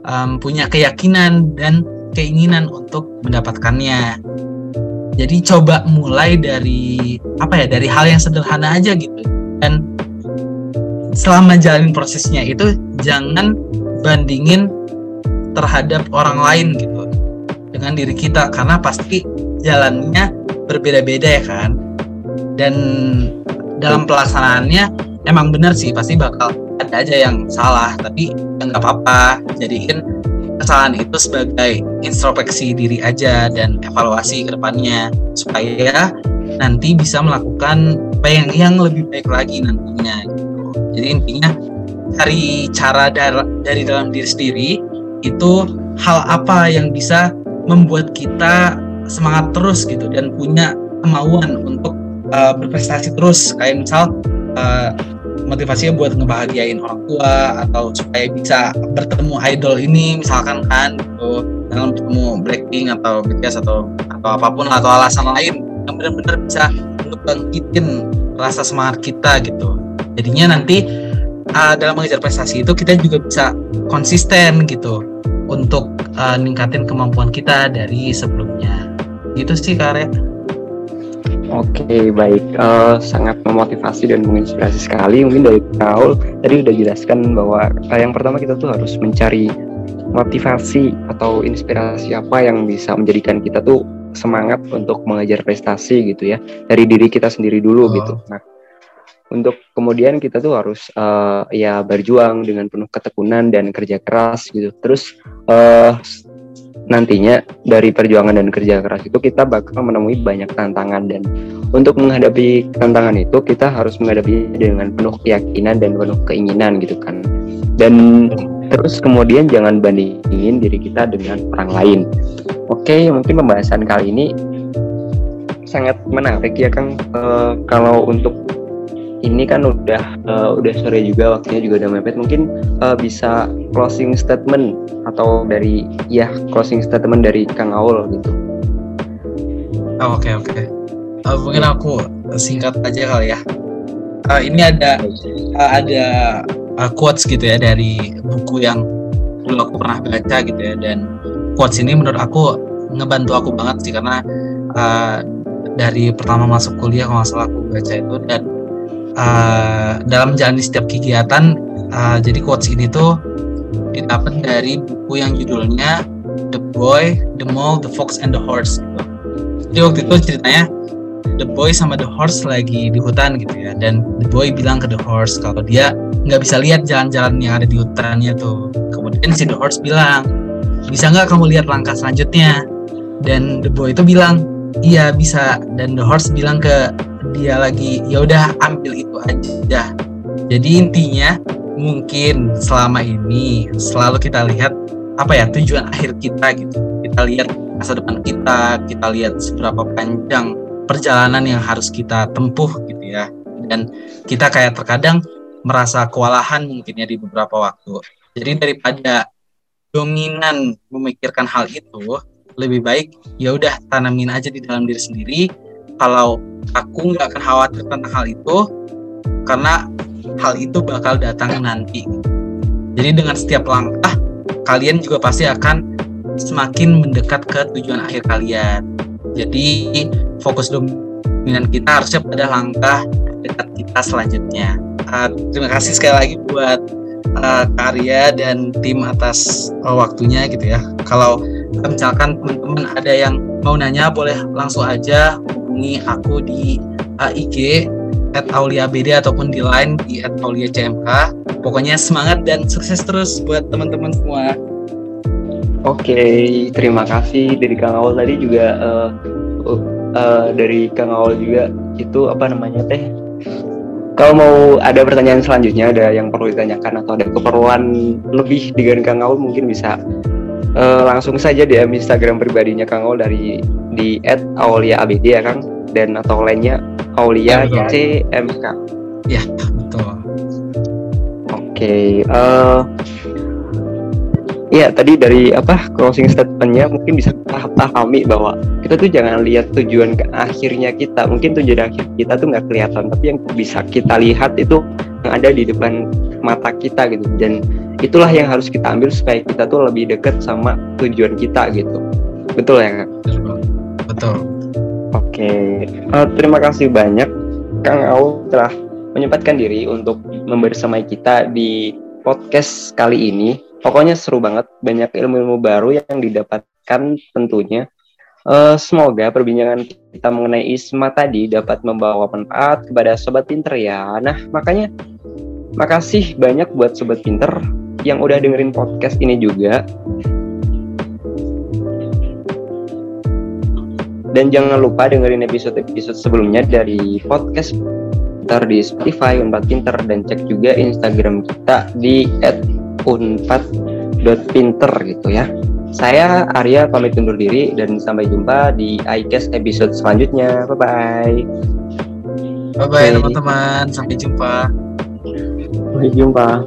um, punya keyakinan dan keinginan untuk mendapatkannya. Jadi coba mulai dari apa ya dari hal yang sederhana aja gitu. Dan selama jalanin prosesnya itu jangan bandingin terhadap orang lain gitu dengan diri kita. Karena pasti jalannya berbeda-beda ya kan? Dan dalam pelaksanaannya emang benar sih pasti bakal ada aja yang salah. Tapi ya nggak apa-apa jadiin kesalahan itu sebagai introspeksi diri aja dan evaluasi ke depannya supaya nanti bisa melakukan apa yang yang lebih baik lagi nantinya gitu. Jadi intinya cari cara dari, dari dalam diri sendiri itu hal apa yang bisa membuat kita semangat terus gitu dan punya kemauan untuk uh, berprestasi terus kayak misal uh, motivasinya buat ngebahagiain orang tua atau supaya bisa bertemu idol ini misalkan kan gitu. Dalam bertemu Blackpink atau BTS atau atau apa pun atau alasan lain yang benar-benar bisa untuk bangkitin rasa semangat kita gitu. Jadinya nanti uh, dalam mengejar prestasi itu kita juga bisa konsisten gitu untuk uh, ningkatin kemampuan kita dari sebelumnya. Gitu sih Kare Oke okay, baik uh, sangat memotivasi dan menginspirasi sekali mungkin dari Raul tadi udah jelaskan bahwa uh, yang pertama kita tuh harus mencari motivasi atau inspirasi apa yang bisa menjadikan kita tuh semangat untuk mengejar prestasi gitu ya dari diri kita sendiri dulu oh. gitu. Nah untuk kemudian kita tuh harus uh, ya berjuang dengan penuh ketekunan dan kerja keras gitu. Terus uh, nantinya dari perjuangan dan kerja keras itu kita bakal menemui banyak tantangan. Dan untuk menghadapi tantangan itu kita harus menghadapi dengan penuh keyakinan dan penuh keinginan gitu kan. Dan terus kemudian jangan bandingin diri kita dengan orang lain. Oke mungkin pembahasan kali ini sangat menarik ya Kang. E, kalau untuk ini kan udah uh, udah sore juga waktunya juga udah mepet mungkin uh, bisa closing statement atau dari ya closing statement dari Kang Aul gitu. Oh, oke oke. Okay. Uh, mungkin aku singkat aja kali ya. Uh, ini ada uh, ada uh, quotes gitu ya dari buku yang dulu aku pernah baca gitu ya dan quotes ini menurut aku ngebantu aku banget sih karena uh, dari pertama masuk kuliah kalau nggak aku baca itu dan uh, dalam menjalani setiap kegiatan uh, jadi quotes ini tuh didapat dari buku yang judulnya The Boy, The Mole, The Fox and the Horse gitu. Jadi waktu itu ceritanya The Boy sama The Horse lagi di hutan gitu ya dan The Boy bilang ke The Horse kalau dia nggak bisa lihat jalan-jalan yang ada di hutannya tuh. Kemudian si The Horse bilang bisa nggak kamu lihat langkah selanjutnya? Dan The Boy itu bilang iya bisa. Dan The Horse bilang ke dia lagi ya udah ambil itu aja. Jadi intinya mungkin selama ini selalu kita lihat apa ya tujuan akhir kita gitu. Kita lihat masa depan kita kita lihat seberapa panjang perjalanan yang harus kita tempuh gitu ya. Dan kita kayak terkadang merasa kewalahan mungkinnya di beberapa waktu. Jadi daripada dominan memikirkan hal itu lebih baik ya udah tanamin aja di dalam diri sendiri kalau aku nggak akan khawatir tentang hal itu karena hal itu bakal datang nanti. Jadi dengan setiap langkah kalian juga pasti akan semakin mendekat ke tujuan akhir kalian. Jadi fokus dominan kita harusnya pada langkah dekat kita selanjutnya. Uh, terima kasih sekali lagi buat uh, Karya dan tim atas uh, waktunya gitu ya. Kalau misalkan teman-teman ada yang mau nanya boleh langsung aja hubungi aku di uh, IG at Aulia BD ataupun di line di at Aulia CMK. Pokoknya semangat dan sukses terus buat teman-teman semua. Oke, terima kasih dari Kang Aul tadi juga uh, uh, dari Kang Aul juga itu apa namanya teh? Kalau mau ada pertanyaan selanjutnya, ada yang perlu ditanyakan atau ada keperluan lebih dengan Kang Aul mungkin bisa uh, langsung saja di Instagram pribadinya Kang Aul dari di @aulia_abd ya Kang dan atau lainnya Aulia ya, CMK. Ya betul. Oke, okay, uh, eh, ya tadi dari apa closing statementnya mungkin bisa pahami bahwa kita tuh jangan lihat tujuan ke akhirnya kita. Mungkin tujuan akhir kita tuh nggak kelihatan, tapi yang bisa kita lihat itu yang ada di depan mata kita gitu. Dan itulah yang harus kita ambil supaya kita tuh lebih dekat sama tujuan kita gitu. Betul ya kak? Betul. Oke, uh, terima kasih banyak Kang Au telah menyempatkan diri untuk membersamai kita di podcast kali ini. Pokoknya seru banget, banyak ilmu-ilmu baru yang didapatkan tentunya. Uh, semoga perbincangan kita mengenai ISMA tadi dapat membawa manfaat kepada sobat pinter ya. Nah, makanya makasih banyak buat sobat pinter yang udah dengerin podcast ini juga. Dan jangan lupa dengerin episode-episode sebelumnya dari podcast Pintar di Spotify Unpad Pinter dan cek juga Instagram kita di @unpad.pinter gitu ya. Saya Arya pamit undur diri dan sampai jumpa di iCast episode selanjutnya. Bye bye. Bye bye teman-teman, sampai jumpa. Sampai jumpa.